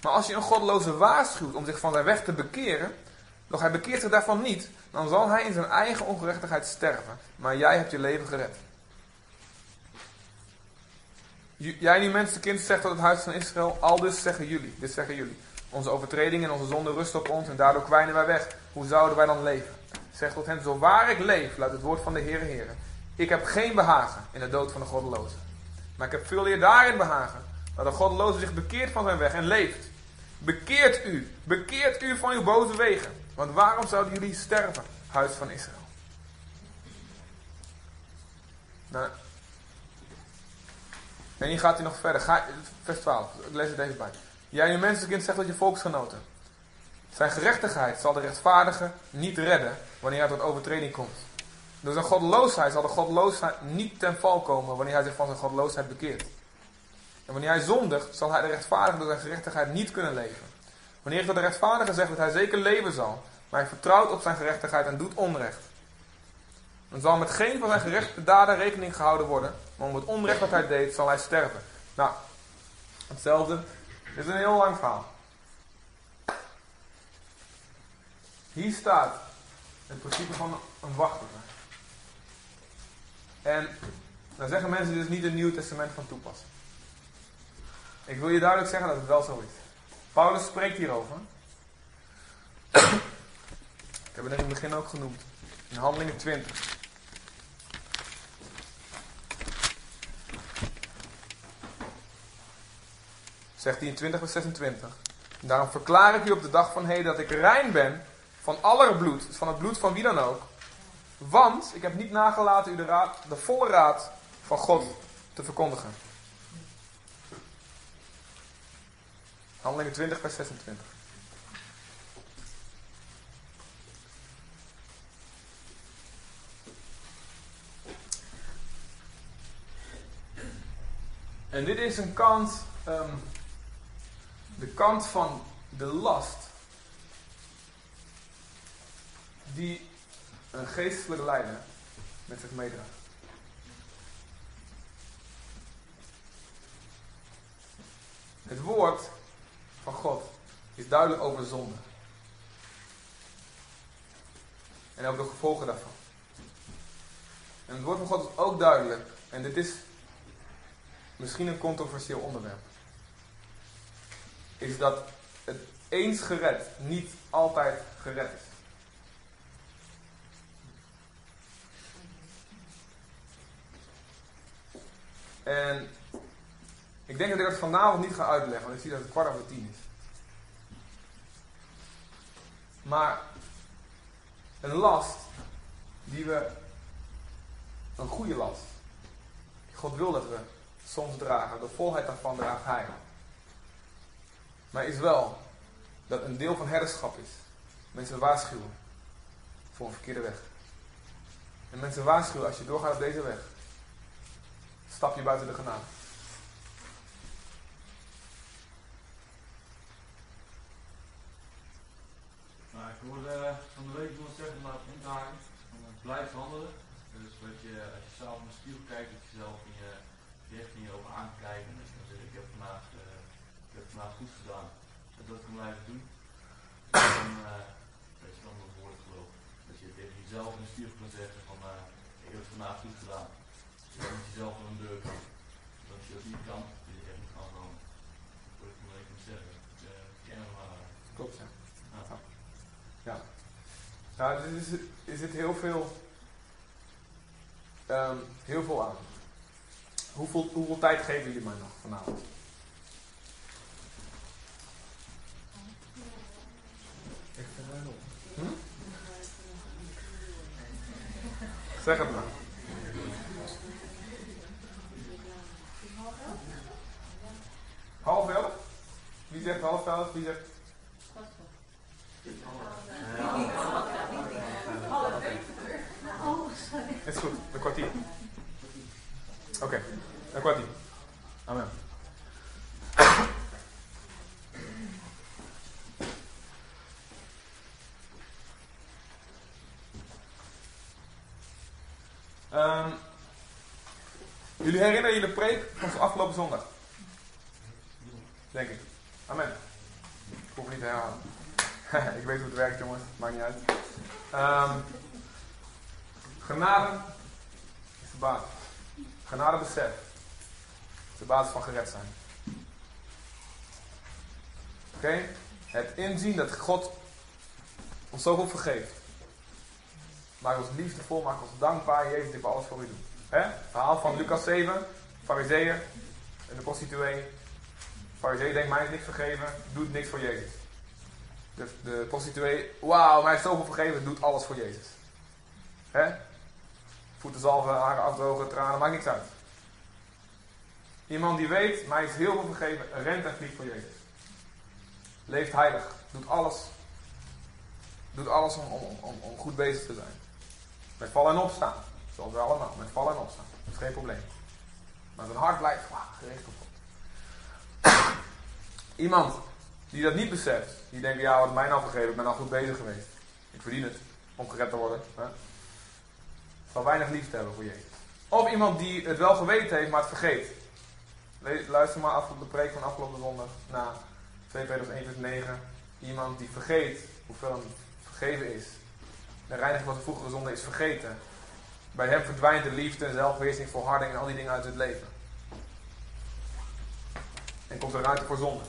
Maar als je een goddeloze waarschuwt om zich van zijn weg te bekeren, doch hij bekeert zich daarvan niet, dan zal hij in zijn eigen ongerechtigheid sterven. Maar jij hebt je leven gered. Jij nu mensenkind zegt tot het huis van Israël, al dus zeggen jullie, dit zeggen jullie. Onze overtredingen en onze zonde rusten op ons en daardoor kwijnen wij weg. Hoe zouden wij dan leven? Zeg tot hen, zo waar ik leef, luidt het woord van de Heere Heere. Ik heb geen behagen in de dood van de goddeloze. Maar ik heb veel eer daarin behagen, dat de goddeloze zich bekeert van zijn weg en leeft. Bekeert u, bekeert u van uw boze wegen. Want waarom zouden jullie sterven, huis van Israël? Nou, en hier gaat hij nog verder. Ga, vers 12, ik lees het even bij. Jij, je mensenkind, zegt dat je volksgenoten. Zijn gerechtigheid zal de rechtvaardige niet redden wanneer hij tot overtreding komt. Door zijn goddeloosheid zal de goddeloosheid niet ten val komen wanneer hij zich van zijn goddeloosheid bekeert. En wanneer hij zondigt, zal hij de rechtvaardige door zijn gerechtigheid niet kunnen leven. Wanneer ik de rechtvaardige zeg dat hij zeker leven zal, maar hij vertrouwt op zijn gerechtigheid en doet onrecht. Dan zal met geen van zijn gerechte daden rekening gehouden worden, maar om het onrecht dat hij deed, zal hij sterven. Nou, hetzelfde. Dit is een heel lang verhaal. Hier staat het principe van een wachter. En dan zeggen mensen, is niet een Nieuw Testament van toepassing. Ik wil je duidelijk zeggen dat het wel zo is. Paulus spreekt hierover. Ik heb het in het begin ook genoemd. In Handelingen 20. Zegt hij in 20 vers 26. Daarom verklaar ik u op de dag van heden dat ik rein ben van aller bloed, van het bloed van wie dan ook. Want ik heb niet nagelaten u de, raad, de volle raad van God te verkondigen. Handelingen 20 vers 26. En dit is een kant um, de kant van de last die een geestelijke leider met zich meedraagt. Het woord van God is duidelijk over zonde. En over de gevolgen daarvan. En het woord van God is ook duidelijk. En dit is misschien een controversieel onderwerp is dat het eens gered niet altijd gered is. En ik denk dat ik dat vanavond niet ga uitleggen, want ik zie dat het kwart over tien is. Maar een last die we, een goede last. God wil dat we soms dragen. De volheid daarvan draagt Hij. Maar is wel dat een deel van herderschap is. Mensen waarschuwen voor een verkeerde weg. En mensen waarschuwen als je doorgaat op deze weg. Stap je buiten de genade. Ik hoorde uh, van de week iemand zeggen, maar in te haken, blijf handelen. Dus dat je, als je s'avonds in de spiegel kijkt, dat je zelf in je richting je ook aankijken. Dus dan zeg ik, heb vandaag, uh, ik heb vandaag goed gedaan. En dat kan blijven doen. En dan, uh, dat je dan het woord gelooft. Dat je tegen jezelf in de spiegel kan zeggen van, ik heb het vandaag goed gedaan. Dus je met jezelf aan een deur kan. Als je dat niet kan, dat je echt moet gaan komen. Dat wil ik maar even zeggen. Dus, uh, ken hem maar. Klopt, ja. Ja. Ja. Nou, er is, er zit heel veel, um, heel veel aan. Hoeveel, hoeveel tijd geven jullie mij nog vanavond? Ik vind het op. Hm? Zeg het maar. Half elf? Wie zegt half elf? Wie zegt Is goed, een kwartier. Oké, okay, kwartier. Amen. Um, jullie herinneren jullie de preek van afgelopen zondag? Denk ik. Amen. Ik hoef niet te herhalen. ik weet hoe het werkt, jongens. Maakt niet uit. Um, genade is de basis. Genade besef. is de basis van gered zijn. Oké? Het inzien dat God ons zoveel vergeeft. Maak ons liefdevol, maak ons dankbaar. Jezus, ik wil alles voor u doen. Hè? Verhaal van Lucas 7. Fariseeër en de prostituee. Fariseeër denkt, mij is niks vergeven. Doet niks voor Jezus. De, de prostituee, wauw, mij is zoveel vergeven, doet alles voor Jezus. Hè? Voeten zalven, haren afdrogen, tranen, maakt niks uit. Iemand die weet, mij is heel veel vergeven, rent en vliegt voor Jezus. Leeft heilig, doet alles. Doet alles om, om, om, goed bezig te zijn. Met vallen en opstaan. Zoals we allemaal, met vallen en opstaan. Dat is geen probleem. Maar zijn hart blijft gericht op God. Iemand die dat niet beseft. Die denken, ja, wat mij nou vergeven, ik ben al goed bezig geweest. Ik verdien het om gered te worden. Hè? Zal weinig liefde hebben voor Jezus. Of iemand die het wel geweten heeft, maar het vergeet. Luister maar af op de preek van afgelopen zondag na 2 Petrus 1 vers 9. Iemand die vergeet hoeveel hem vergeven is. De reiniging van de vroegere zonde is vergeten. Bij hem verdwijnt de liefde, zelfbeheersing, volharding en al die dingen uit het leven. En komt er ruimte voor zonde.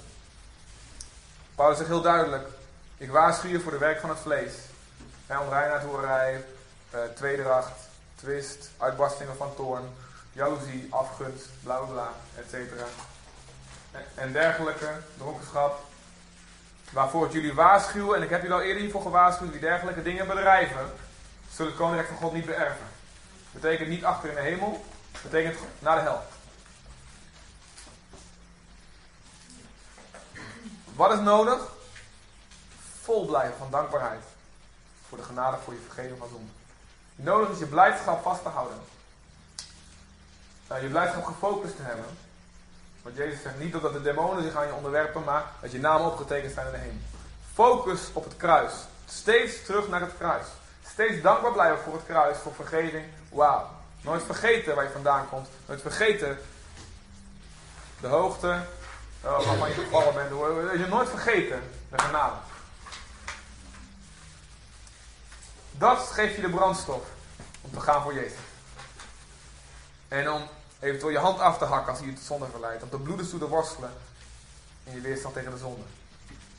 Paulus zegt heel duidelijk: Ik waarschuw je voor de werk van het vlees. Onreinheid, hoerij, uh, tweedracht, twist, uitbarstingen van toorn, jaloezie, afgunst, bla bla bla, et cetera. En, dergelijke, dronkenschap. Waarvoor ik jullie waarschuwen, en ik heb jullie al eerder hiervoor gewaarschuwd, die dergelijke dingen bedrijven, zullen het koninkrijk van God niet beërven. Betekent niet achter in de hemel, betekent naar de hel. Wat is nodig? Vol blijven van dankbaarheid. Voor de genade, voor je vergeving van zonde. Nodig is je blijdschap vast te houden. Je blijdschap gefocust te hebben. Want Jezus zegt niet dat de demonen zich aan je onderwerpen, maar dat je namen opgetekend zijn in de hemel. Focus op het kruis. Steeds terug naar het kruis. Steeds dankbaar blijven voor het kruis, voor vergeving. Wauw. Nooit vergeten waar je vandaan komt. Nooit vergeten de hoogte, Oh, waarvan je gevallen bent. Je nooit vergeten. De genade. Dat geeft je de brandstof om te gaan voor Jezus. En om eventueel je hand af te hakken als hij je tot zonde verleidt. Om te bloeden toe te worstelen in je weerstand tegen de zonde.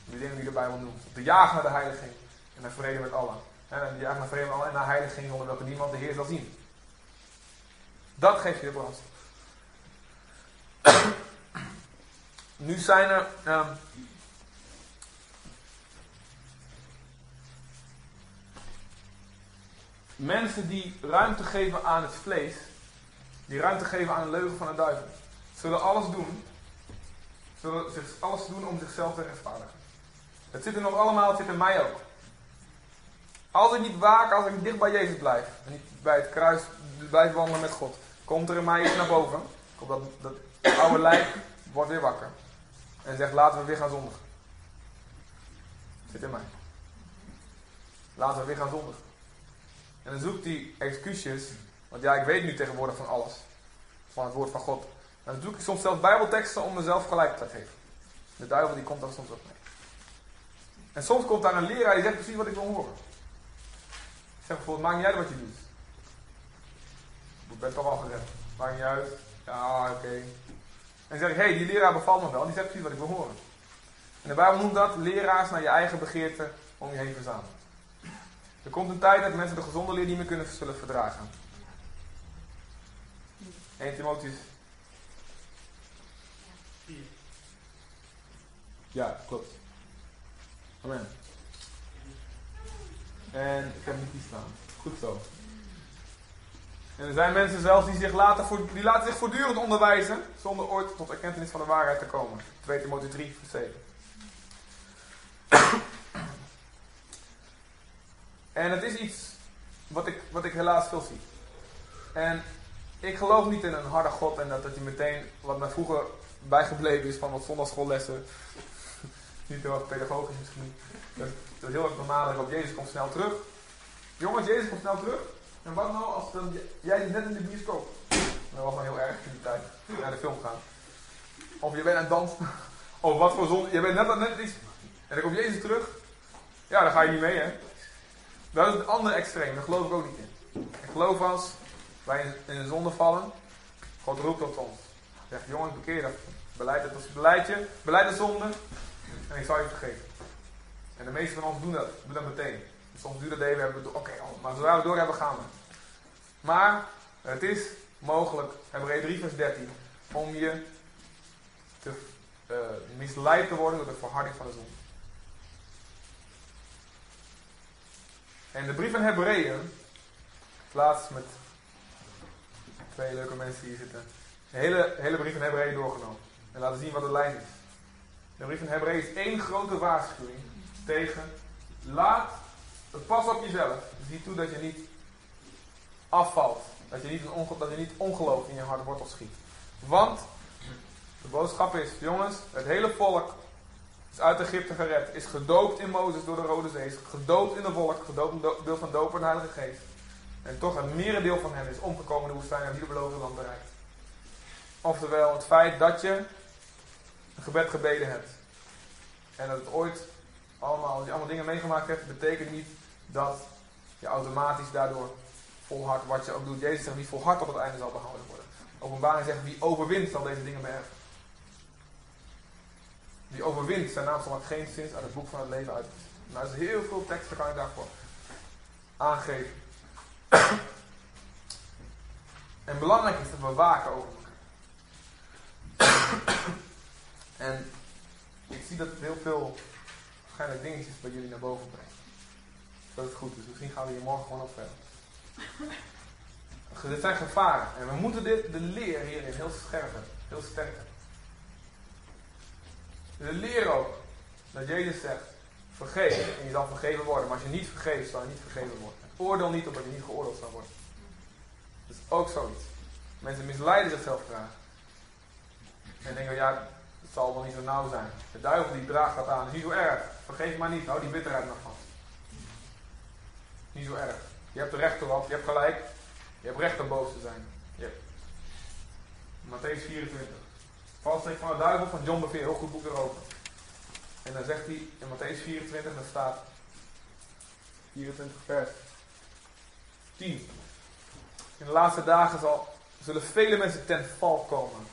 Die dingen die de Bijbel noemt. Om te jagen naar de heiliging en naar vrede met allen. En jagen naar vrede met allen en naar heiliging onder welke niemand de Heer zal zien. Dat geeft je de brandstof. Nu zijn er. Um, mensen die ruimte geven aan het vlees, die ruimte geven aan de leugen van de duivel, zullen alles doen, zullen alles doen om zichzelf te rechtvaardigen. Het zit er nog allemaal, het zit in mij ook. Als ik niet waak, als ik niet dicht bij Jezus blijf, en niet bij het kruis blijf wandelen met God, komt er in mij iets naar boven. Komt dat, dat oude lijk wordt weer wakker. En zegt, laten we weer gaan zondigen. Zit in mij. Laten we weer gaan zondigen. En dan zoekt hij excuses. Want ja, ik weet nu tegenwoordig van alles. Van het woord van God. Dan zoek ik soms zelfs bijbelteksten om mezelf gelijk te geven. De duivel die komt daar soms ook mee. En soms komt daar een leraar die zegt precies wat ik wil horen. Ik zeg bijvoorbeeld, maakt niet uit wat je doet. Ik ben toch al gered. Maakt niet uit. Ja, oké. En dan zeg ik, hé, hey, die leraar bevalt me wel. Die zegt precies wat ik wil horen. En de Bijbel noemt dat leraars naar je eigen begeerte om je heen verzamelen. Er komt een tijd dat mensen de gezonde leer niet meer kunnen zullen verdragen. 1 Timotheus 4. Ja, klopt. Amen. En ik heb niet die staan. Goed zo. En er zijn mensen zelfs die zich laten, voor, die laten zich voortdurend onderwijzen, zonder ooit tot erkentenis van de waarheid te komen. 2 Timotheus 3, vers 7. En het is iets wat ik, wat ik helaas veel zie. En ik geloof niet in een harde God en dat, dat hij meteen, wat mij vroeger bijgebleven is van wat zondagschoollessen, niet heel erg pedagogisch misschien, dat, dat heel erg bemalig op Jezus komt snel terug. Jongens, Jezus komt snel terug. En wat nou als dan, jij net in de bioscoop? Dat was wel heel erg in die tijd, naar de film gaan. Of je bent aan het dansen. Of wat voor zon, je bent net aan net iets. En dan komt Jezus terug. Ja, dan ga je niet mee hè. Dat is het andere extreem, daar geloof ik ook niet in. Ik geloof als wij in de zonde vallen, God roept tot ons. Zegt, jongens, bekeer dat. Beleid het als beleid je, beleid de zonde en ik zal je vergeven. En de meeste van ons doen dat, doen dat meteen. Soms duurt het even, hebben we oké, oh, maar zodra we door hebben, gaan we. Maar het is mogelijk, Hebreeën 3 vers 13, om je te uh, misleid te worden door de verharding van de zonde. En de brief van Hebreeën, laatst met twee leuke mensen hier zitten, de hele, hele brief van Hebreeën doorgenomen. En laten zien wat de lijn is. De brief van Hebreeën is één grote waarschuwing tegen laat, pas op jezelf. Zie toe dat je niet afvalt. Dat je niet, een onge, dat je niet ongeloof in je hart wortel schiet. Want de boodschap is, jongens, het hele volk is uit Egypte gered, is gedoopt in Mozes door de Rode Zee, gedoopt in de wolk, gedoopt beeld van doop en de Heilige Geest. En toch een merendeel van hen is omgekomen in de woestijn en niet het beloofde land bereikt. Oftewel, het feit dat je een gebed gebeden hebt. En dat het ooit allemaal, als je allemaal dingen meegemaakt hebt, betekent niet dat je automatisch daardoor volhardt wat je ook doet. Jezus zegt, wie volhardt tot het einde zal behouden worden. Openbaring zegt, wie overwint zal deze dingen beërven. Die overwint, zijn naam zal geen zins uit het boek van het leven uit. Nou, er is heel veel teksten kan ik daarvoor aangeven. en belangrijk is dat we waken over en ik zie dat heel veel waarschijnlijk dingetjes bij jullie naar boven brengt. Dat het goed is. Misschien gaan we hier morgen gewoon op verder. Dit zijn gevaren. En we moeten dit, de leer hierin heel scherp. Heel sterk. De leer ook dat Jezus zegt, vergeef en je zal vergeven worden. Maar als je niet vergeeft, zal je niet vergeven worden. Oordeel niet omdat je niet geoordeeld zal worden. Dat is ook zoiets. Mensen misleiden zichzelf graag. En denken, ja, het zal wel niet zo nauw zijn. De duivel die draagt dat aan. Is niet zo erg. Vergeef maar niet. Hou die bitterheid nog vast. Niet zo erg. Je hebt er recht. Je hebt gelijk. Je hebt recht om boos te zijn. Hebt. Matthäus 24. Valstrik van de duivel van John Bevere. Heel goed boek erover. En dan zegt hij in Matthäus 24, dat staat 24 vers 10. In de laatste dagen zal, zullen vele mensen ten val komen.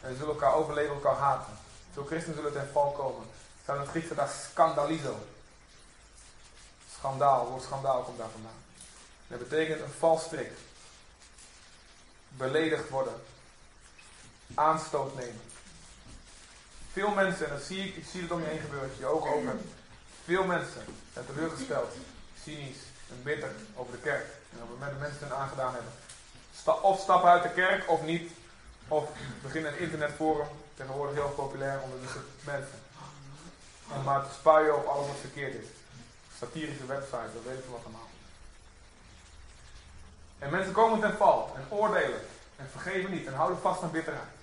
En ze zullen elkaar overleven, elkaar haten. Veel christenen zullen ten val komen. In het Grieks daar scandalizo. Schandaal, woord schandaal komt daar vandaan. dat betekent een valstrik. Beledigd worden. Aanstoot nemen. Veel mensen, en dat zie ik, ik zie het om je heen gebeuren, als je je ogen hebt. Veel mensen zijn teleurgesteld, cynisch en bitter over de kerk. En over de mensen hun aangedaan hebben. Of stappen uit de kerk of niet. Of beginnen een internetforum. Tegenwoordig heel populair onder de mensen. Om maar te spuien op alles wat verkeerd is. Satirische websites, dat weet ik wat allemaal. En mensen komen ten val en oordelen en vergeven niet en houden vast aan bitterheid.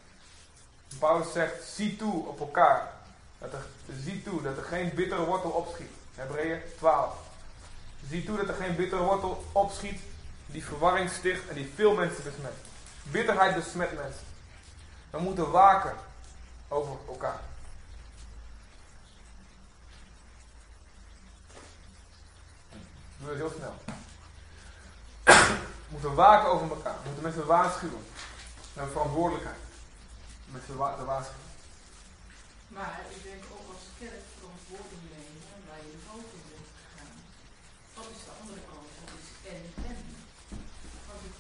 Paulus zegt, zie toe op elkaar. Dat er, zie toe dat er geen bittere wortel opschiet. Hebreeën 12. Zie toe dat er geen bittere wortel opschiet die verwarring sticht en die veel mensen besmet. Bitterheid besmet mensen. We moeten waken over elkaar. Doe het heel snel. We moeten waken over elkaar. We moeten mensen waarschuwen. We hebben verantwoordelijkheid. Mensen wa te waarschuwen. Maar ik denk ook als kerk verantwoording nemen waar je de in bent gegaan. Wat is de andere kant? Dat is en en.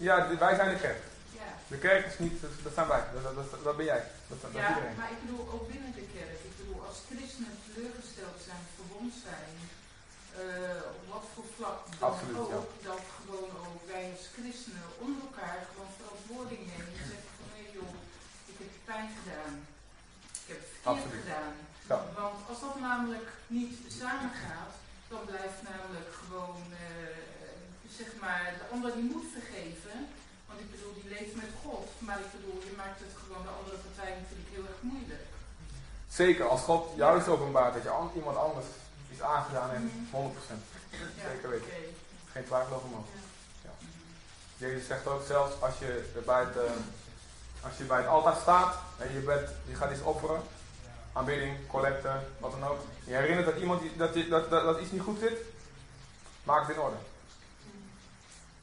Ja, wij zijn de kerk. ja. De kerk is niet, dat, zijn wij. Dat, dat, dat, dat ben jij. Dat, ja, iedereen. maar ik bedoel ook binnen de kerk. Ik bedoel, als christenen teleurgesteld zijn, verwond zijn, eh, op wat voor vlak dan Absoluut, ook, ja. dat gewoon ook wij als christenen onder elkaar gewoon verantwoording nemen en zeggen van hé joh, pijn gedaan. Ik heb het verkeerd gedaan. Ja. Want als dat namelijk niet samengaat, dan blijft namelijk gewoon, eh, zeg maar, de ander die moet vergeven. Want ik bedoel, die leeft met God. Maar ik bedoel, je maakt het gewoon de andere partij natuurlijk heel erg moeilijk. Zeker, als God jou is openbaart dat je an- iemand anders iets aangedaan heeft, 100%. Ja, Zeker weten. Geen twijfel over mogelijk. Ja. Jezus zegt ook zelfs als je er eh, als je bij het altaar staat en je, bent, je gaat iets offeren, aanbidding, collecte, wat dan ook. Je herinnert dat iemand dat, dat, dat, dat iets niet goed zit, maak het in orde.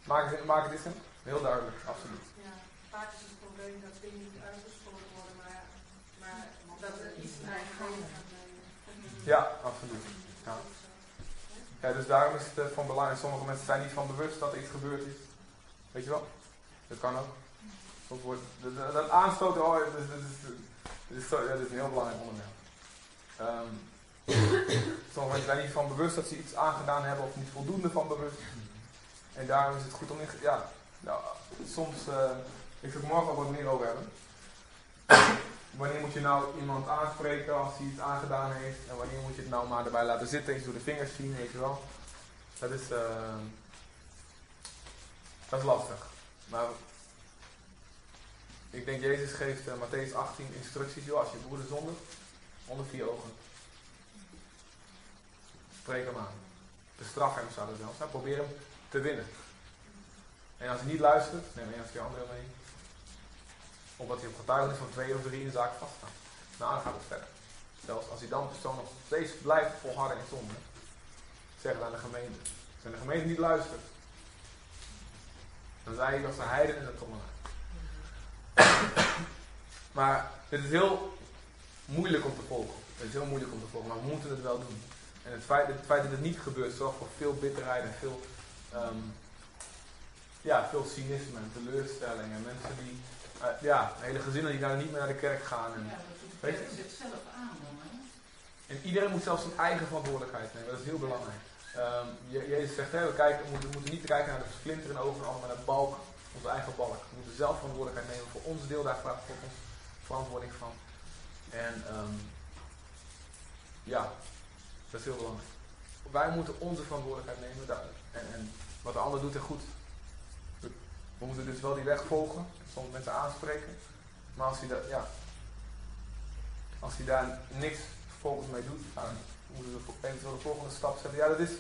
Maak het, maak het in, heel duidelijk, absoluut. Ja, vaak is het probleem dat dingen niet uitgesproken worden, maar, maar dat er iets eigen. Ja, absoluut. Ja. Ja, dus daarom is het eh, van belang. Sommige mensen zijn niet van bewust dat er iets gebeurd is. Weet je wel? Dat kan ook. Dat, dat- aanstoten, oh, dat is, dat dat is, een heel belangrijk onderwerp. Ehm, mensen zijn niet van bewust dat ze iets aangedaan hebben of niet voldoende van bewust. En daarom is het goed om in, ja, nou, soms, eh, ik zal het morgen ook wat meer over hebben. Wanneer moet je nou iemand aanspreken als hij iets aangedaan heeft? En wanneer moet je het nou maar erbij laten zitten, eens door de vingers zien, weet je wel? Dat is, eh, dat is lastig. Maar ik denk, Jezus geeft uh, Matthäus 18 instructies, joh, als je broeder zondigt, onder vier ogen. Spreek hem aan. Bestraf hem, zou er zelfs. Nou, probeer hem te winnen. En als hij niet luistert, neem één of twee anderen mee omdat hij op getuigenis van twee of drie in de zaak vaststaat. Nou, dan gaat het verder. Zelfs als hij dan persoon nog steeds blijft volharden in zonde, zeg het aan de gemeente. Als de gemeente niet luistert, dan zei ik als de heiden in de trommelaar. Maar het is heel moeilijk om te volgen. Het is heel moeilijk om te volgen, maar we moeten het wel doen. En het feit, het feit dat het niet gebeurt zorgt voor veel bitterheid en veel, ehm, ja, veel cynisme en teleurstelling. En mensen die uh, ja, hele gezinnen die daar niet meer naar de kerk gaan. En, Ja, dat doet zichzelf aan dan, hè? en iedereen moet zelfs zijn eigen verantwoordelijkheid nemen. Dat is heel belangrijk. Ehm, Je- Jezus zegt, hè, we, kijken, we, moeten, we moeten niet kijken naar de splinter in ogen, maar naar de balk, onze eigen balk. We moeten zelf verantwoordelijkheid nemen voor ons deel, daar vraagt God ons verantwoording van. En ehm, ja, dat is heel belangrijk. Wij moeten onze verantwoordelijkheid nemen daar, en, en wat de ander doet er goed. We, moeten dus wel die weg volgen, soms mensen aanspreken. Maar als hij, dat, ja, als hij daar niks vervolgens mee doet, dan moeten we eventueel de volgende stap zetten. Ja, dat is,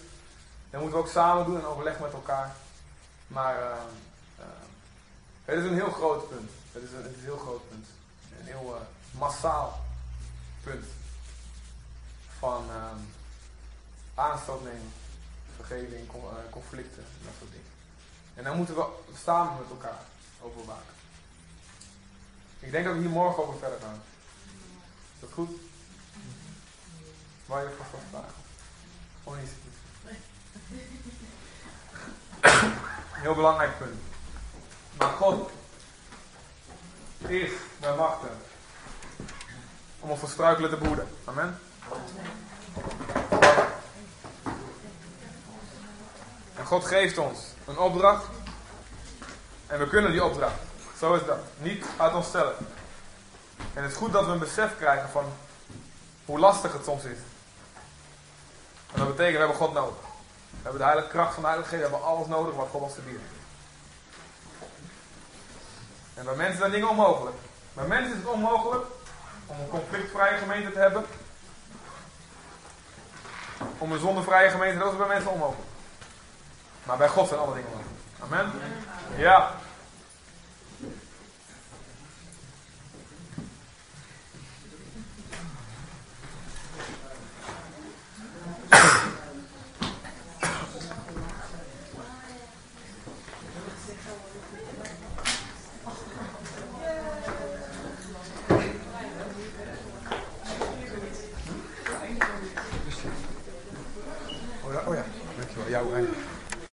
dat moeten we ook samen doen en overleg met elkaar. Maar eh, het is een heel groot punt. Het is een, het is een heel groot punt. Een heel eh, massaal punt van aanstoot nemen, vergeving, con- eh, conflicten en dat soort dingen. En daar moeten we samen met elkaar over waken. Ik denk dat we hier morgen over verder gaan. Is dat goed? Waar je wat vragen? Gewoon iets. Heel belangrijk punt. Maar God is bij machten om ons struikelen te behoeden. Amen. En En God geeft ons een opdracht. En we kunnen die opdracht. Zo is dat. Niet uit onszelf. En het is goed dat we een besef krijgen van hoe lastig het soms is. En dat betekent, we hebben God nodig. We hebben de heilige kracht van de heilige geest. We hebben alles nodig wat God ons te bieden. En bij mensen zijn dingen onmogelijk. Bij mensen is het onmogelijk om een conflictvrije gemeente te hebben. Om een zondevrije gemeente, dat is bij mensen onmogelijk. Maar bij God zijn alle dingen mogelijk. Amen? Ja.